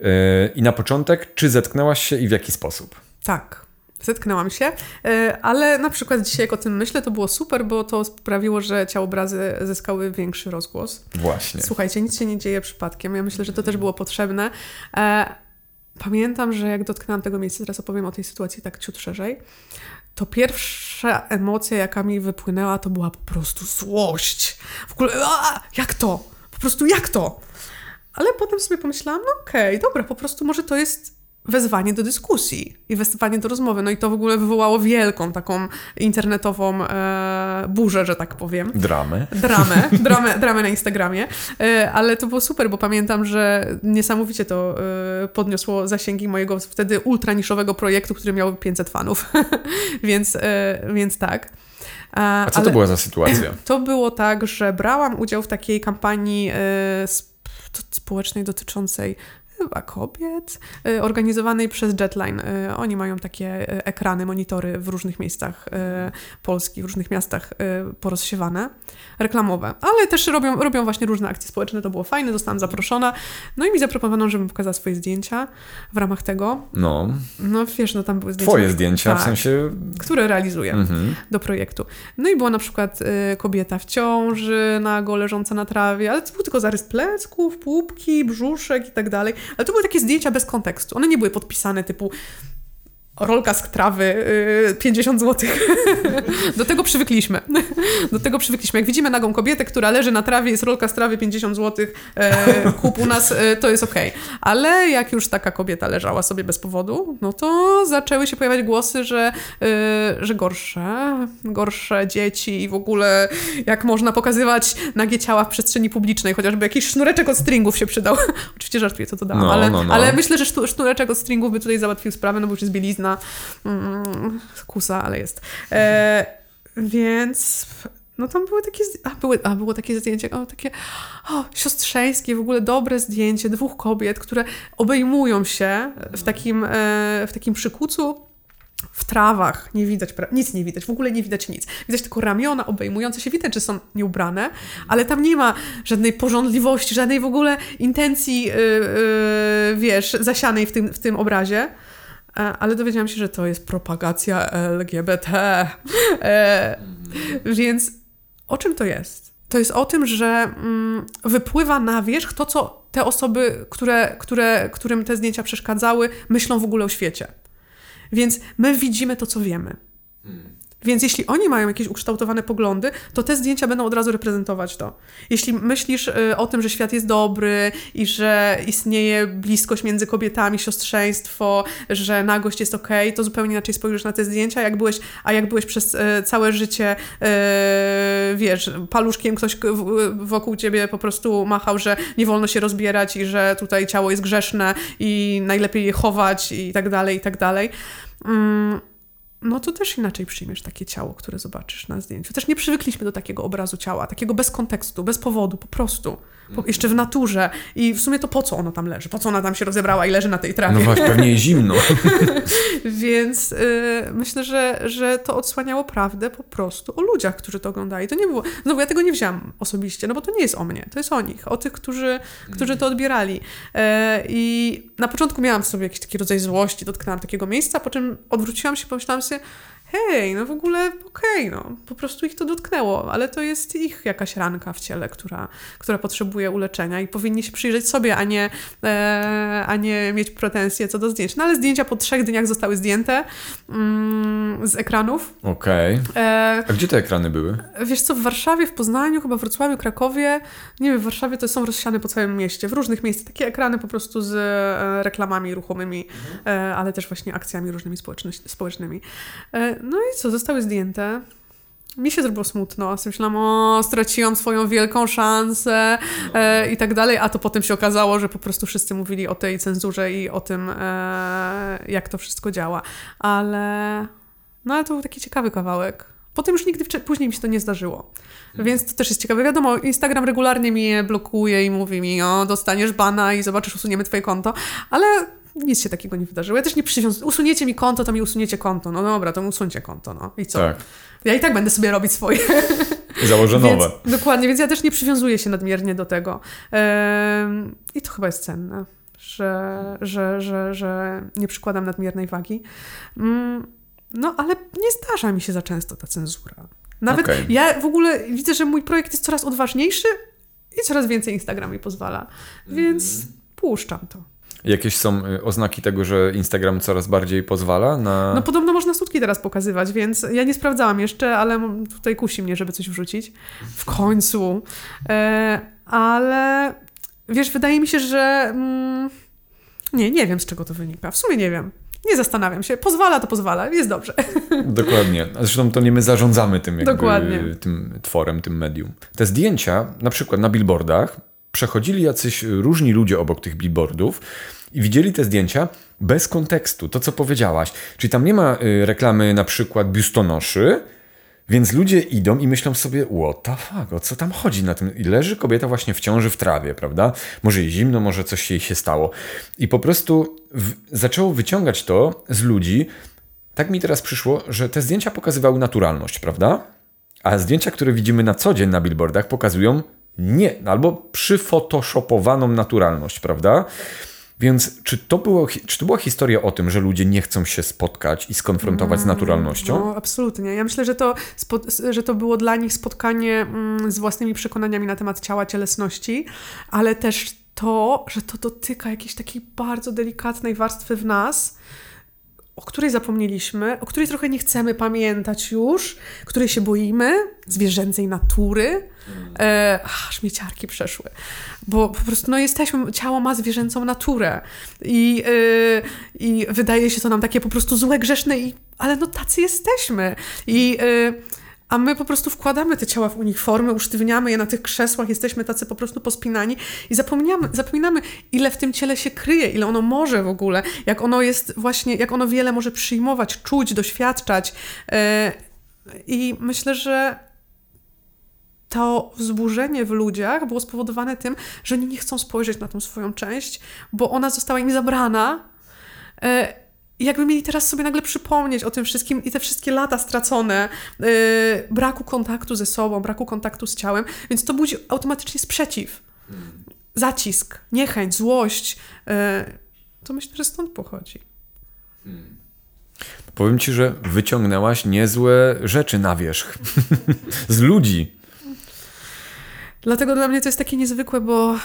Yy, I na początek, czy zetknęłaś się i w jaki sposób? Tak. Zetknęłam się, e, ale na przykład dzisiaj jak o tym myślę, to było super, bo to sprawiło, że ciałobrazy zyskały większy rozgłos. Właśnie. Słuchajcie, nic się nie dzieje przypadkiem. Ja myślę, że to też było potrzebne. Pamiętam, że jak dotknęłam tego miejsca, teraz opowiem o tej sytuacji tak ciut szerzej, to pierwsza emocja, jaka mi wypłynęła, to była po prostu złość. W ogóle, a, jak to? Po prostu jak to? Ale potem sobie pomyślałam, no okej, okay, dobra, po prostu może to jest wezwanie do dyskusji i wezwanie do rozmowy. No i to w ogóle wywołało wielką taką internetową e, burzę, że tak powiem. Dramę. Dramę, dramę, dramę na Instagramie. E, ale to było super, bo pamiętam, że niesamowicie to e, podniosło zasięgi mojego wtedy ultraniszowego projektu, który miał 500 fanów. więc, e, więc tak. A co ale to była za sytuacja? To było tak, że brałam udział w takiej kampanii e, społecznej dotyczącej chyba kobiet, y, organizowanej przez Jetline. Y, oni mają takie y, ekrany, monitory w różnych miejscach Polski, w różnych miastach porozsiewane, reklamowe, ale też robią, robią właśnie różne akcje społeczne, to było fajne, zostałam zaproszona, no i mi zaproponowano, żebym pokazała swoje zdjęcia w ramach tego. No. No wiesz, no tam były zdjęcia. Twoje zdjęcia, tak, w sensie... Które realizuję mhm. do projektu. No i była na przykład kobieta w ciąży, nago leżąca na trawie, ale to był tylko zarys plecków, pupki, brzuszek i tak dalej. Ale to były takie zdjęcia bez kontekstu. One nie były podpisane typu rolka z trawy, 50 zł. Do tego przywykliśmy. Do tego przywykliśmy. Jak widzimy nagą kobietę, która leży na trawie, jest rolka z trawy, 50 zł, e, kup u nas, e, to jest okej. Okay. Ale jak już taka kobieta leżała sobie bez powodu, no to zaczęły się pojawiać głosy, że, e, że gorsze, gorsze dzieci i w ogóle jak można pokazywać nagie ciała w przestrzeni publicznej, chociażby jakiś sznureczek od stringów się przydał. Oczywiście żartuję, co to dałam, no, ale, no, no. ale myślę, że sznureczek od stringów by tutaj załatwił sprawę, no bo już jest bielizna, mm, kusa, ale jest. E, więc no tam były takie, a, były, a było takie zdjęcie, o, takie o, siostrzeńskie, w ogóle dobre zdjęcie dwóch kobiet, które obejmują się w takim, e, w takim przykucu w trawach nie widać, nic nie widać, w ogóle nie widać nic. Widać tylko ramiona obejmujące się, widać, że są nieubrane, ale tam nie ma żadnej porządliwości, żadnej w ogóle intencji, yy, yy, wiesz, zasianej w tym, w tym obrazie. E, ale dowiedziałam się, że to jest propagacja LGBT. E, więc o czym to jest? To jest o tym, że mm, wypływa na wierzch to, co te osoby, które, które, którym te zdjęcia przeszkadzały, myślą w ogóle o świecie. Więc my widzimy to, co wiemy. Więc jeśli oni mają jakieś ukształtowane poglądy, to te zdjęcia będą od razu reprezentować to. Jeśli myślisz y, o tym, że świat jest dobry i że istnieje bliskość między kobietami, siostrzeństwo, że nagość jest ok, to zupełnie inaczej spojrzysz na te zdjęcia, jak byłeś, a jak byłeś przez y, całe życie, y, wiesz, paluszkiem ktoś wokół ciebie po prostu machał, że nie wolno się rozbierać i że tutaj ciało jest grzeszne i najlepiej je chować i tak dalej, i tak dalej. Mm, no to też inaczej przyjmiesz takie ciało, które zobaczysz na zdjęciu. Też nie przywykliśmy do takiego obrazu ciała, takiego bez kontekstu, bez powodu, po prostu. Po, jeszcze w naturze. I w sumie to po co ono tam leży? Po co ona tam się rozebrała i leży na tej trawie? No właśnie, pewnie jest zimno. Więc y, myślę, że, że to odsłaniało prawdę po prostu o ludziach, którzy to oglądali. To nie było. No bo ja tego nie wziąłam osobiście, no bo to nie jest o mnie, to jest o nich, o tych, którzy, którzy to odbierali. E, I na początku miałam w sobie jakiś taki rodzaj złości, dotknęłam takiego miejsca, po czym odwróciłam się, pomyślałam sobie, hej, no w ogóle okej, okay, no, po prostu ich to dotknęło, ale to jest ich jakaś ranka w ciele, która, która potrzebuje uleczenia i powinni się przyjrzeć sobie, a nie, e, a nie mieć pretensje co do zdjęć. No ale zdjęcia po trzech dniach zostały zdjęte mm, z ekranów. Okej. Okay. E, a gdzie te ekrany były? Wiesz co, w Warszawie, w Poznaniu, chyba w Wrocławiu, Krakowie, nie wiem, w Warszawie to są rozsiane po całym mieście, w różnych miejscach, takie ekrany po prostu z e, reklamami ruchomymi, mhm. e, ale też właśnie akcjami różnymi społecznymi. No i co, zostały zdjęte. Mi się zrobiło smutno. Myślałam, o, straciłam swoją wielką szansę e, i tak dalej, a to potem się okazało, że po prostu wszyscy mówili o tej cenzurze i o tym, e, jak to wszystko działa. Ale, no ale to był taki ciekawy kawałek. Potem już nigdy później mi się to nie zdarzyło. Więc to też jest ciekawe. Wiadomo, Instagram regularnie mnie blokuje i mówi mi, o, dostaniesz bana i zobaczysz, usuniemy twoje konto, ale nic się takiego nie wydarzyło. Ja też nie przywiązuję. Usuniecie mi konto, to mi usuniecie konto. No dobra, to usuńcie konto, no. I co? Tak. Ja i tak będę sobie robić swoje. Założę nowe. Więc, dokładnie, więc ja też nie przywiązuję się nadmiernie do tego. Ehm, I to chyba jest cenne, że, że, że, że nie przykładam nadmiernej wagi. Mm, no, ale nie zdarza mi się za często ta cenzura. Nawet okay. ja w ogóle widzę, że mój projekt jest coraz odważniejszy i coraz więcej Instagram mi pozwala. Więc mm. puszczam to. Jakieś są y, oznaki tego, że Instagram coraz bardziej pozwala na. No podobno można sutki teraz pokazywać, więc ja nie sprawdzałam jeszcze, ale tutaj kusi mnie, żeby coś wrzucić. W końcu. E, ale wiesz, wydaje mi się, że. Mm, nie, nie wiem z czego to wynika. W sumie nie wiem. Nie zastanawiam się. Pozwala, to pozwala. Jest dobrze. Dokładnie. Zresztą to nie my zarządzamy tym, jakby, Dokładnie. tym tworem, tym medium. Te zdjęcia, na przykład na billboardach, przechodzili jacyś różni ludzie obok tych billboardów i widzieli te zdjęcia bez kontekstu, to co powiedziałaś. Czyli tam nie ma y, reklamy na przykład biustonoszy, więc ludzie idą i myślą sobie, what the fuck, o co tam chodzi na tym? I leży kobieta właśnie w ciąży w trawie, prawda? Może jej zimno, może coś jej się stało. I po prostu w, zaczęło wyciągać to z ludzi. Tak mi teraz przyszło, że te zdjęcia pokazywały naturalność, prawda? A zdjęcia, które widzimy na co dzień na billboardach, pokazują nie, albo przyfotoshopowaną naturalność, prawda? Więc czy to, było, czy to była historia o tym, że ludzie nie chcą się spotkać i skonfrontować z mm, naturalnością? No, absolutnie. Ja myślę, że to, że to było dla nich spotkanie mm, z własnymi przekonaniami na temat ciała, cielesności, ale też to, że to dotyka jakiejś takiej bardzo delikatnej warstwy w nas, o której zapomnieliśmy, o której trochę nie chcemy pamiętać już, której się boimy, zwierzęcej natury. E, aż mnie ciarki przeszły. Bo po prostu no, jesteśmy, ciało ma zwierzęcą naturę i, e, i wydaje się to nam takie po prostu złe, grzeszne, i, ale no tacy jesteśmy. I e, a my po prostu wkładamy te ciała w uniformy, usztywniamy je na tych krzesłach, jesteśmy tacy po prostu pospinani i zapominamy, zapominamy, ile w tym ciele się kryje, ile ono może w ogóle, jak ono jest właśnie, jak ono wiele może przyjmować, czuć, doświadczać. E, I myślę, że to wzburzenie w ludziach było spowodowane tym, że oni nie chcą spojrzeć na tą swoją część, bo ona została im zabrana. I jakby mieli teraz sobie nagle przypomnieć o tym wszystkim i te wszystkie lata stracone, yy, braku kontaktu ze sobą, braku kontaktu z ciałem, więc to budzi automatycznie sprzeciw, zacisk, niechęć, złość. Yy, to myślę, że stąd pochodzi. Powiem ci, że wyciągnęłaś niezłe rzeczy na wierzch z ludzi. Dlatego dla mnie to jest takie niezwykłe, bo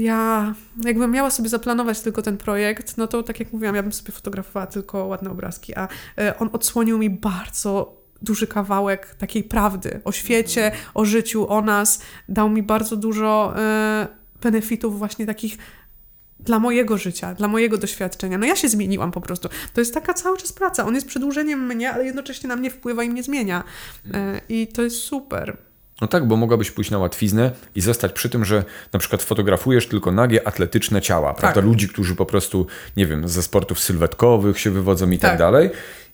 ja jakbym miała sobie zaplanować tylko ten projekt, no to tak jak mówiłam, ja bym sobie fotografowała tylko ładne obrazki, a e, on odsłonił mi bardzo duży kawałek takiej prawdy o świecie, o życiu, o nas. Dał mi bardzo dużo e, benefitów właśnie takich dla mojego życia, dla mojego doświadczenia. No ja się zmieniłam po prostu. To jest taka cały czas praca. On jest przedłużeniem mnie, ale jednocześnie na mnie wpływa i mnie zmienia. E, I to jest super. No tak, bo mogłabyś pójść na łatwiznę i zostać przy tym, że na przykład fotografujesz tylko nagie, atletyczne ciała, tak. prawda? Ludzi, którzy po prostu, nie wiem, ze sportów sylwetkowych się wywodzą i tak, tak dalej.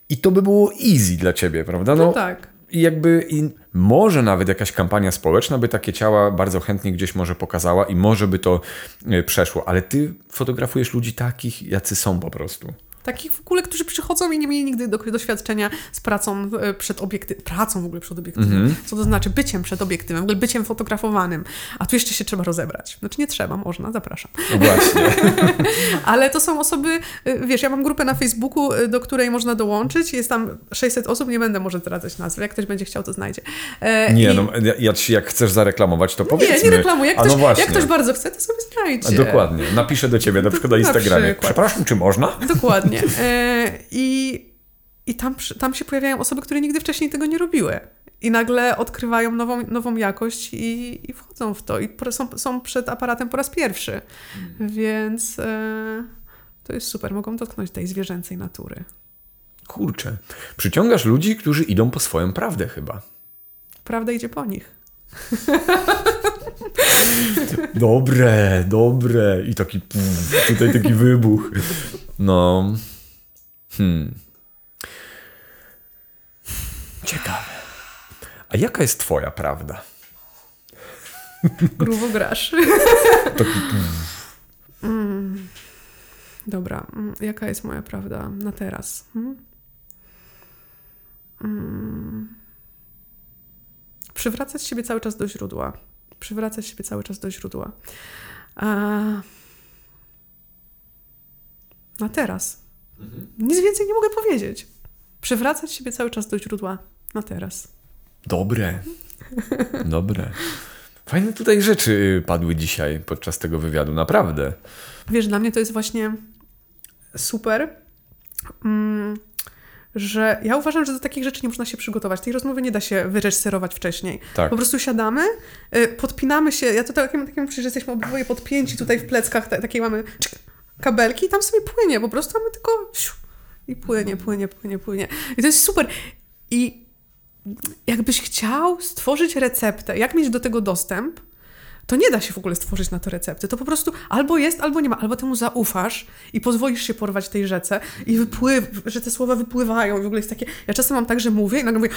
I to by było easy dla ciebie, prawda? No tak. I jakby i może nawet jakaś kampania społeczna by takie ciała bardzo chętnie gdzieś może pokazała i może by to e, przeszło, ale ty fotografujesz ludzi takich, jacy są po prostu. Takich w ogóle, którzy przychodzą i nie mieli nigdy do, doświadczenia z pracą e, przed obiektywem, pracą w ogóle przed obiektywem, co to znaczy byciem przed obiektywem, w ogóle byciem fotografowanym, a tu jeszcze się trzeba rozebrać. Znaczy nie trzeba, można, zapraszam. No właśnie. Ale to są osoby, y, wiesz, ja mam grupę na Facebooku, y, do której można dołączyć, jest tam 600 osób, nie będę może zdradzać nazwy, jak ktoś będzie chciał, to znajdzie. E, Nie, i- no ja, jak chcesz zareklamować, to nie, powiedzmy. nie reklamuję, jak A ktoś, no jak ktoś bardzo chce, to sobie znajdzie. Dokładnie. Napiszę do ciebie na przykład na Na Instagramie. przykład. Przepraszam, czy można? Dokładnie. E, I i tam, tam się pojawiają osoby, które nigdy wcześniej tego nie robiły. I nagle odkrywają nową, nową jakość i, i wchodzą w to. I są, są przed aparatem po raz pierwszy. Więc e, to jest super. Mogą dotknąć tej zwierzęcej natury. Kurczę. Przyciągasz ludzi, którzy idą po swoją prawdę chyba. Prawda idzie po nich. Dobre, dobre. I taki pff, tutaj taki wybuch. No. Hmm. Ciekawe. A jaka jest twoja prawda? Grubo grasz. Taki, Mm. Dobra, mm, jaka jest moja prawda na teraz? Hmm? Mm. Przywracać siebie cały czas do źródła. Przywracać siebie cały czas do źródła. A... Na teraz. Nic więcej nie mogę powiedzieć. Przywracać siebie cały czas do źródła na teraz. Dobre. Dobre. Fajne tutaj rzeczy y, padły dzisiaj podczas tego wywiadu, naprawdę. Wiesz, dla mnie to jest właśnie super, mm, że ja uważam, że do takich rzeczy nie można się przygotować. Tej rozmowy nie da się wyreżyserować wcześniej. Tak. Po prostu siadamy, y, podpinamy się. Ja to takim, takim że jesteśmy obydwoje podpięci tutaj w pleckach, ta, takie mamy czyk, kabelki i tam sobie płynie po prostu, a my tylko siu, i płynie, płynie, płynie, płynie. I to jest super. I jakbyś chciał stworzyć receptę, jak mieć do tego dostęp, to nie da się w ogóle stworzyć na to recepty. To po prostu albo jest, albo nie ma. Albo temu zaufasz i pozwolisz się porwać tej rzece i wypływ, że te słowa wypływają. I w ogóle jest takie... Ja czasem mam tak, że mówię i nagle mówię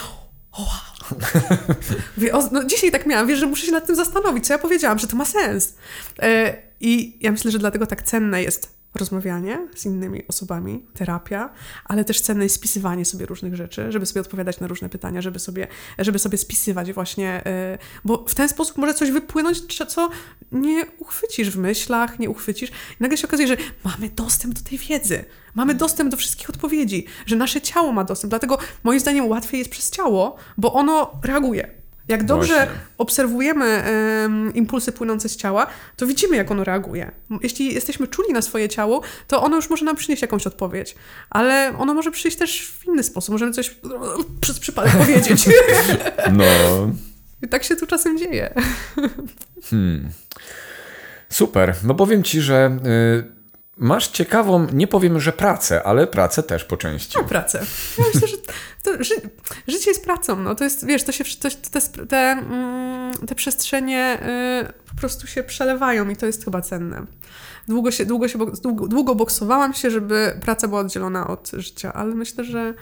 o wow. Mówię, o, no dzisiaj tak miałam, wiesz, że muszę się nad tym zastanowić, co ja powiedziałam, że to ma sens. E, I ja myślę, że dlatego tak cenne jest rozmawianie z innymi osobami, terapia, ale też cenne jest spisywanie sobie różnych rzeczy, żeby sobie odpowiadać na różne pytania, żeby sobie, żeby sobie spisywać właśnie, e, bo w ten sposób może coś wypłynąć, co nie uchwycisz w myślach, nie uchwycisz. I nagle się okazuje, że mamy dostęp do tej wiedzy, mamy dostęp do wszystkich odpowiedzi, że nasze ciało ma dostęp. Dlatego moim zdaniem łatwiej jest przez ciało, bo ono reaguje. Jak dobrze Właśnie. obserwujemy em, impulsy płynące z ciała, to widzimy, jak ono reaguje. Jeśli jesteśmy czuli na swoje ciało, to ono już może nam przynieść jakąś odpowiedź. Ale ono może przyjść też w inny sposób. Możemy coś przez przypadek powiedzieć. No. I tak się tu czasem dzieje. Super. No powiem ci, że y, masz ciekawą, nie powiem, że pracę, ale pracę też po części. Mam pracę. Ja myślę, że to, ży, życie jest pracą. No. To jest, wiesz, to się, to, te, te, mm, te przestrzenie y, po prostu się przelewają i to jest chyba cenne. Długo, się, długo, się, długo, długo boksowałam się, żeby praca była oddzielona od życia, ale myślę, że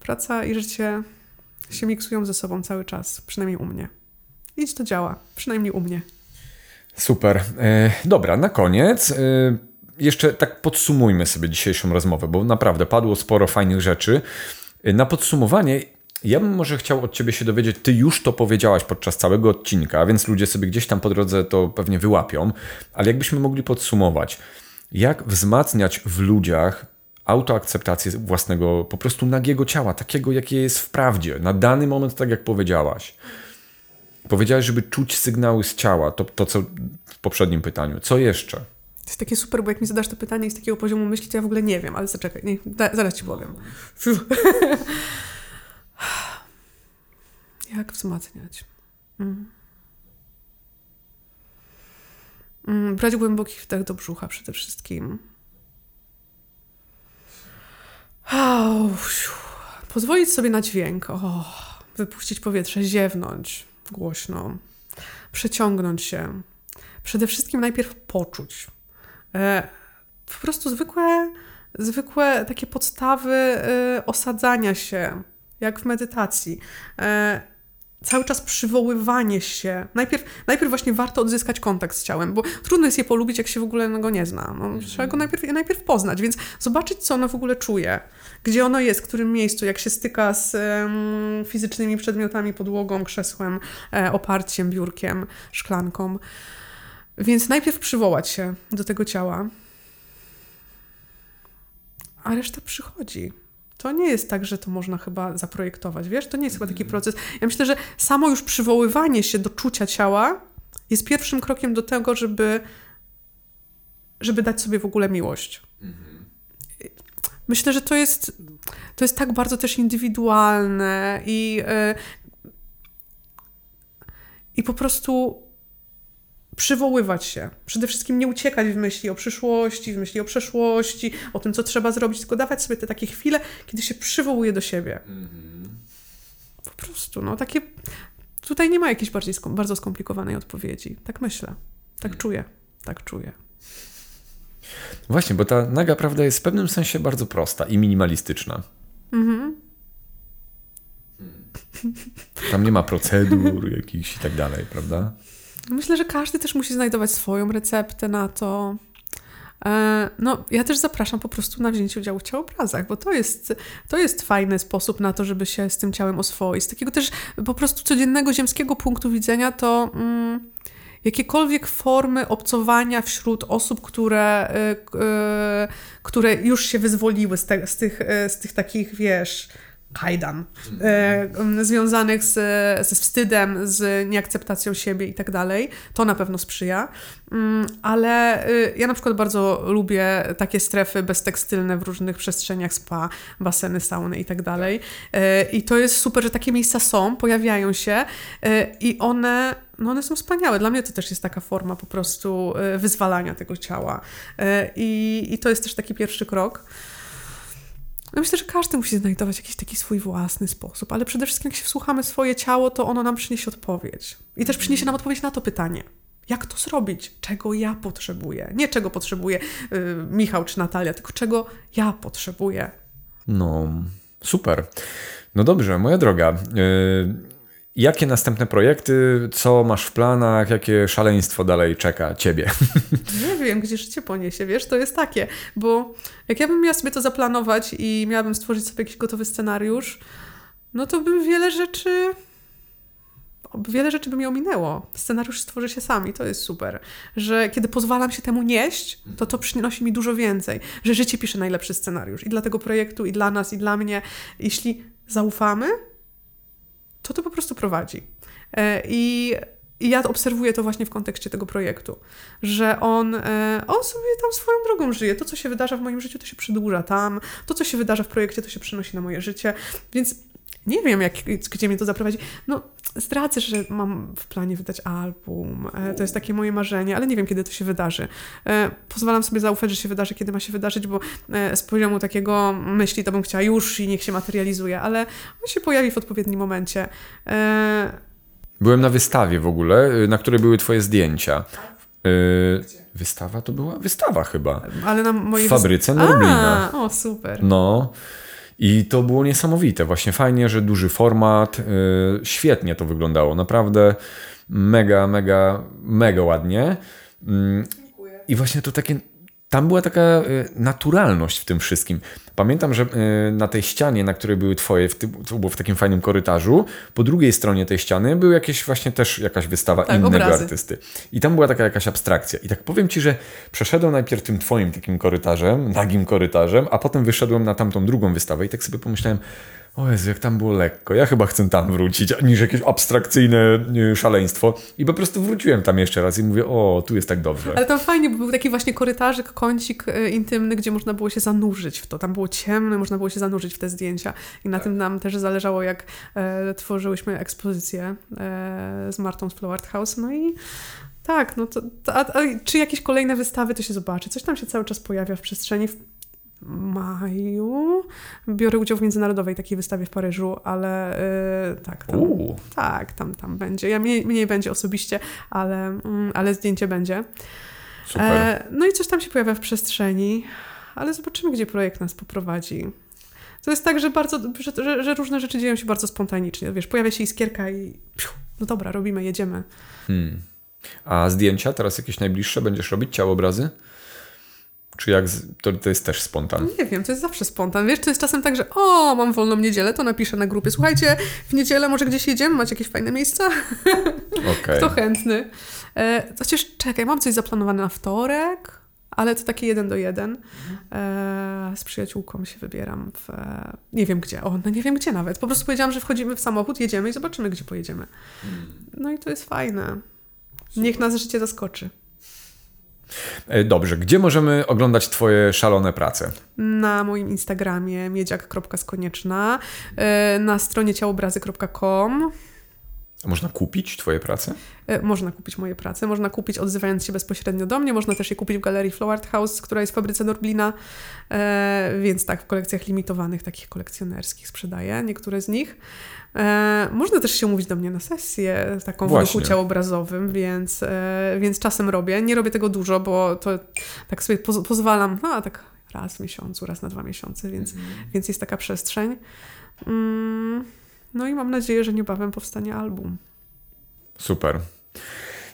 praca i życie się miksują ze sobą cały czas, przynajmniej u mnie. Idź to działa, przynajmniej u mnie. Super. E, dobra, na koniec e, jeszcze tak podsumujmy sobie dzisiejszą rozmowę, bo naprawdę padło sporo fajnych rzeczy. Na podsumowanie, ja bym może chciał od ciebie się dowiedzieć, ty już to powiedziałaś podczas całego odcinka, więc ludzie sobie gdzieś tam po drodze to pewnie wyłapią, ale jakbyśmy mogli podsumować, jak wzmacniać w ludziach autoakceptację własnego, po prostu nagiego ciała, takiego, jakie jest w prawdzie, na dany moment, tak jak powiedziałaś. Powiedziałeś, żeby czuć sygnały z ciała, to, to co w poprzednim pytaniu. Co jeszcze? To jest takie super, bo jak mi zadasz to pytanie z takiego poziomu myśli, to ja w ogóle nie wiem, ale zaczekaj, nie, da, zaraz ci powiem. Jak wzmacniać? Mm. Mm, Brać głęboki wdech do brzucha przede wszystkim. Pozwolić sobie na dźwięk. O, wypuścić powietrze, ziewnąć głośno. Przeciągnąć się. Przede wszystkim najpierw poczuć. E, po prostu zwykłe, zwykłe takie podstawy y, osadzania się, jak w medytacji. E, cały czas przywoływanie się. Najpierw, najpierw właśnie warto odzyskać kontakt z ciałem, bo trudno jest je polubić, jak się w ogóle go nie zna. No, trzeba go najpierw, najpierw poznać, więc zobaczyć, co ono w ogóle czuje, gdzie ono jest, w którym miejscu, jak się styka z um, fizycznymi przedmiotami, podłogą, krzesłem, e, oparciem, biurkiem, szklanką. Więc najpierw przywołać się do tego ciała, a reszta przychodzi. To nie jest tak, że to można chyba zaprojektować, wiesz? To nie jest chyba taki proces. Ja myślę, że samo już przywoływanie się do czucia ciała jest pierwszym krokiem do tego, żeby, żeby dać sobie w ogóle miłość. Myślę, że to jest, to jest tak bardzo też indywidualne i, yy, i po prostu przywoływać się. Przede wszystkim nie uciekać w myśli o przyszłości, w myśli o przeszłości, o tym, co trzeba zrobić, tylko dawać sobie te takie chwile, kiedy się przywołuje do siebie. Mm-hmm. Po prostu, no takie. Tutaj nie ma jakiejś bardziej skom- bardzo skomplikowanej odpowiedzi. Tak myślę. Tak mm. czuję. Tak czuję. Właśnie, bo ta naga prawda jest w pewnym sensie bardzo prosta i minimalistyczna. Mhm. Tam nie ma procedur jakichś i tak dalej, prawda? Myślę, że każdy też musi znajdować swoją receptę na to. E, no, ja też zapraszam po prostu na wzięcie udziału w ciałobrazach, bo to jest, to jest fajny sposób na to, żeby się z tym ciałem oswoić. Z takiego też po prostu codziennego ziemskiego punktu widzenia to mm, jakiekolwiek formy obcowania wśród osób, które, y, y, które już się wyzwoliły z, te, z, tych, z tych takich, wiesz, kajdan e, związanych z, ze wstydem, z nieakceptacją siebie i tak dalej. To na pewno sprzyja. Mm, ale y, ja na przykład bardzo lubię takie strefy beztekstylne w różnych przestrzeniach spa, baseny, sauny i tak dalej. E, I to jest super, że takie miejsca są, pojawiają się e, i one no one są wspaniałe. Dla mnie to też jest taka forma po prostu wyzwalania tego ciała. I, i to jest też taki pierwszy krok. No myślę, że każdy musi znajdować jakiś taki swój własny sposób, ale przede wszystkim jak się wsłuchamy swoje ciało, to ono nam przyniesie odpowiedź. I też przyniesie nam odpowiedź na to pytanie. Jak to zrobić? Czego ja potrzebuję? Nie czego potrzebuje yy, Michał czy Natalia, tylko czego ja potrzebuję. No, super. No dobrze, moja droga. Yy, Jakie następne projekty, co masz w planach, jakie szaleństwo dalej czeka ciebie? Nie wiem, gdzie życie poniesie, wiesz, to jest takie, bo jak ja bym miała sobie to zaplanować i miałabym stworzyć sobie jakiś gotowy scenariusz, no to bym wiele rzeczy wiele rzeczy by mi ominęło. Scenariusz stworzy się sami, to jest super. Że kiedy pozwalam się temu nieść, to to przynosi mi dużo więcej. Że życie pisze najlepszy scenariusz i dla tego projektu, i dla nas, i dla mnie. Jeśli zaufamy, to to po prostu prowadzi. E, I ja obserwuję to właśnie w kontekście tego projektu, że on, e, on sobie tam swoją drogą żyje. To, co się wydarza w moim życiu, to się przedłuża tam. To, co się wydarza w projekcie, to się przenosi na moje życie. Więc nie wiem, jak, gdzie mnie to zaprowadzi. No, zdradzę, że mam w planie wydać album. E, to jest takie moje marzenie, ale nie wiem, kiedy to się wydarzy. E, pozwalam sobie zaufać, że się wydarzy, kiedy ma się wydarzyć, bo e, z poziomu takiego myśli to bym chciała już i niech się materializuje, ale on się pojawi w odpowiednim momencie. Byłem na wystawie w ogóle, na której były twoje zdjęcia. Wystawa to była? Wystawa chyba. Ale na mojej w fabryce Norblina. A, o, super. No. I to było niesamowite. Właśnie fajnie, że duży format. Yy, świetnie to wyglądało. Naprawdę mega, mega, mega ładnie. Yy, I właśnie to takie tam była taka y, naturalność w tym wszystkim. Pamiętam, że y, na tej ścianie, na której były twoje, to było w takim fajnym korytarzu, po drugiej stronie tej ściany był jakieś właśnie też jakaś wystawa tak, innego obrazy. artysty. I tam była taka jakaś abstrakcja. I tak powiem ci, że przeszedłem najpierw tym twoim takim korytarzem, nagim korytarzem, a potem wyszedłem na tamtą drugą wystawę i tak sobie pomyślałem, o Jezu, jak tam było lekko. Ja chyba chcę tam wrócić, niż jakieś abstrakcyjne szaleństwo. I po prostu wróciłem tam jeszcze raz i mówię, o, tu jest tak dobrze. Ale tam fajnie, bo był taki właśnie korytarzyk, kącik e, intymny, gdzie można było się zanurzyć w to. Tam było ciemno, można było się zanurzyć w te zdjęcia. I na tak. tym nam też zależało, jak e, tworzyłyśmy ekspozycję e, z Martą z Flow Art House. No i tak, no to, to a, a, czy jakieś kolejne wystawy, to się zobaczy. Coś tam się cały czas pojawia w przestrzeni maju biorę udział w międzynarodowej takiej wystawie w Paryżu, ale yy, tak, tam, tak, tam, tam będzie. Ja mniej, mniej będzie osobiście, ale, mm, ale zdjęcie będzie. Super. E, no i coś tam się pojawia w przestrzeni. ale zobaczymy, gdzie projekt nas poprowadzi. To jest tak, że bardzo, że, że, że różne rzeczy dzieją się bardzo spontanicznie. Wiesz, pojawia się iskierka i piu, no dobra, robimy, jedziemy. Hmm. A zdjęcia teraz jakieś najbliższe będziesz robić? Ciałobrazy? Czy jak to, to jest też spontan? Nie wiem, to jest zawsze spontan. Wiesz, to jest czasem tak, że o, mam wolną niedzielę, to napiszę na grupie. Słuchajcie, w niedzielę może gdzieś jedziemy, macie jakieś fajne miejsca? Okay. Kto chętny? E, chociaż czekaj, mam coś zaplanowane na wtorek, ale to takie jeden do jeden. E, z przyjaciółką się wybieram w... Nie wiem gdzie, o, no nie wiem gdzie nawet. Po prostu powiedziałam, że wchodzimy w samochód, jedziemy i zobaczymy, gdzie pojedziemy. No i to jest fajne. Niech nas życie zaskoczy. E, Dobrze, gdzie możemy oglądać Twoje szalone prace? Na moim Instagramie miedziak.skonieczna, e, na stronie ciałobrazy.com Można kupić Twoje prace? E, Można kupić moje prace, można kupić odzywając się bezpośrednio do mnie, można też je kupić w galerii Flow Art House, która jest w fabryce Norblina, e, więc tak, w kolekcjach limitowanych, takich kolekcjonerskich sprzedaję niektóre z nich. E, można też się umówić do mnie na sesję, taką w Właśnie. ruchu ciałobrazowym, więc, e, więc czasem robię. Nie robię tego dużo, bo to tak sobie poz pozwalam, no a tak raz w miesiącu, raz na dwa miesiące, więc, więc jest taka przestrzeń. Mm, no i mam nadzieję, że niebawem powstanie album. Super.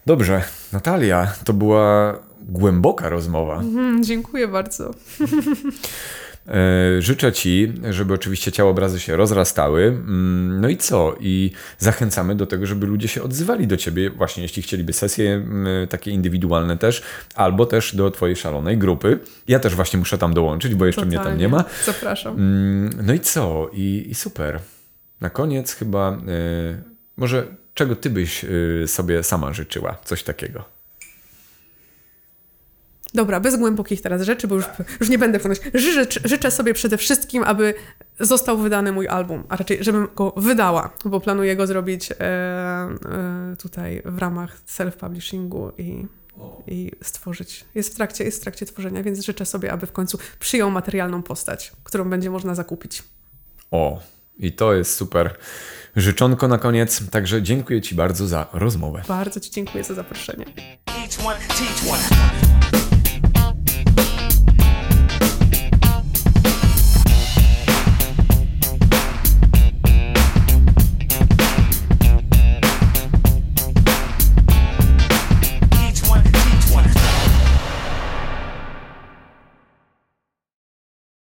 Dobrze, Natalia, to była głęboka rozmowa. Mhm, dziękuję bardzo. E, Życzę Ci, żeby oczywiście ciałobrazy się rozrastały. Mm, No i co? I zachęcamy do tego, żeby ludzie się odzywali do Ciebie, właśnie jeśli chcieliby sesje mm, takie indywidualne też, albo też do Twojej szalonej grupy. Ja też właśnie muszę tam dołączyć, bo jeszcze mnie tam Totalnie. nie ma. Zapraszam. Mm, No i co? I, i super. Na koniec chyba, e, może czego Ty byś e, sobie sama życzyła? Coś takiego. Dobra, bez głębokich teraz rzeczy, bo już, już nie będę wchodzić. Życzę, życzę sobie przede wszystkim, aby został wydany mój album, a raczej, żebym go wydała, bo planuję go zrobić e, e, tutaj w ramach self-publishingu i, i stworzyć. Jest w, trakcie, jest w trakcie tworzenia, więc życzę sobie, aby w końcu przyjął materialną postać, którą będzie można zakupić. O, i to jest super życzonko na koniec. Także dziękuję Ci bardzo za rozmowę. Bardzo Ci dziękuję za zaproszenie.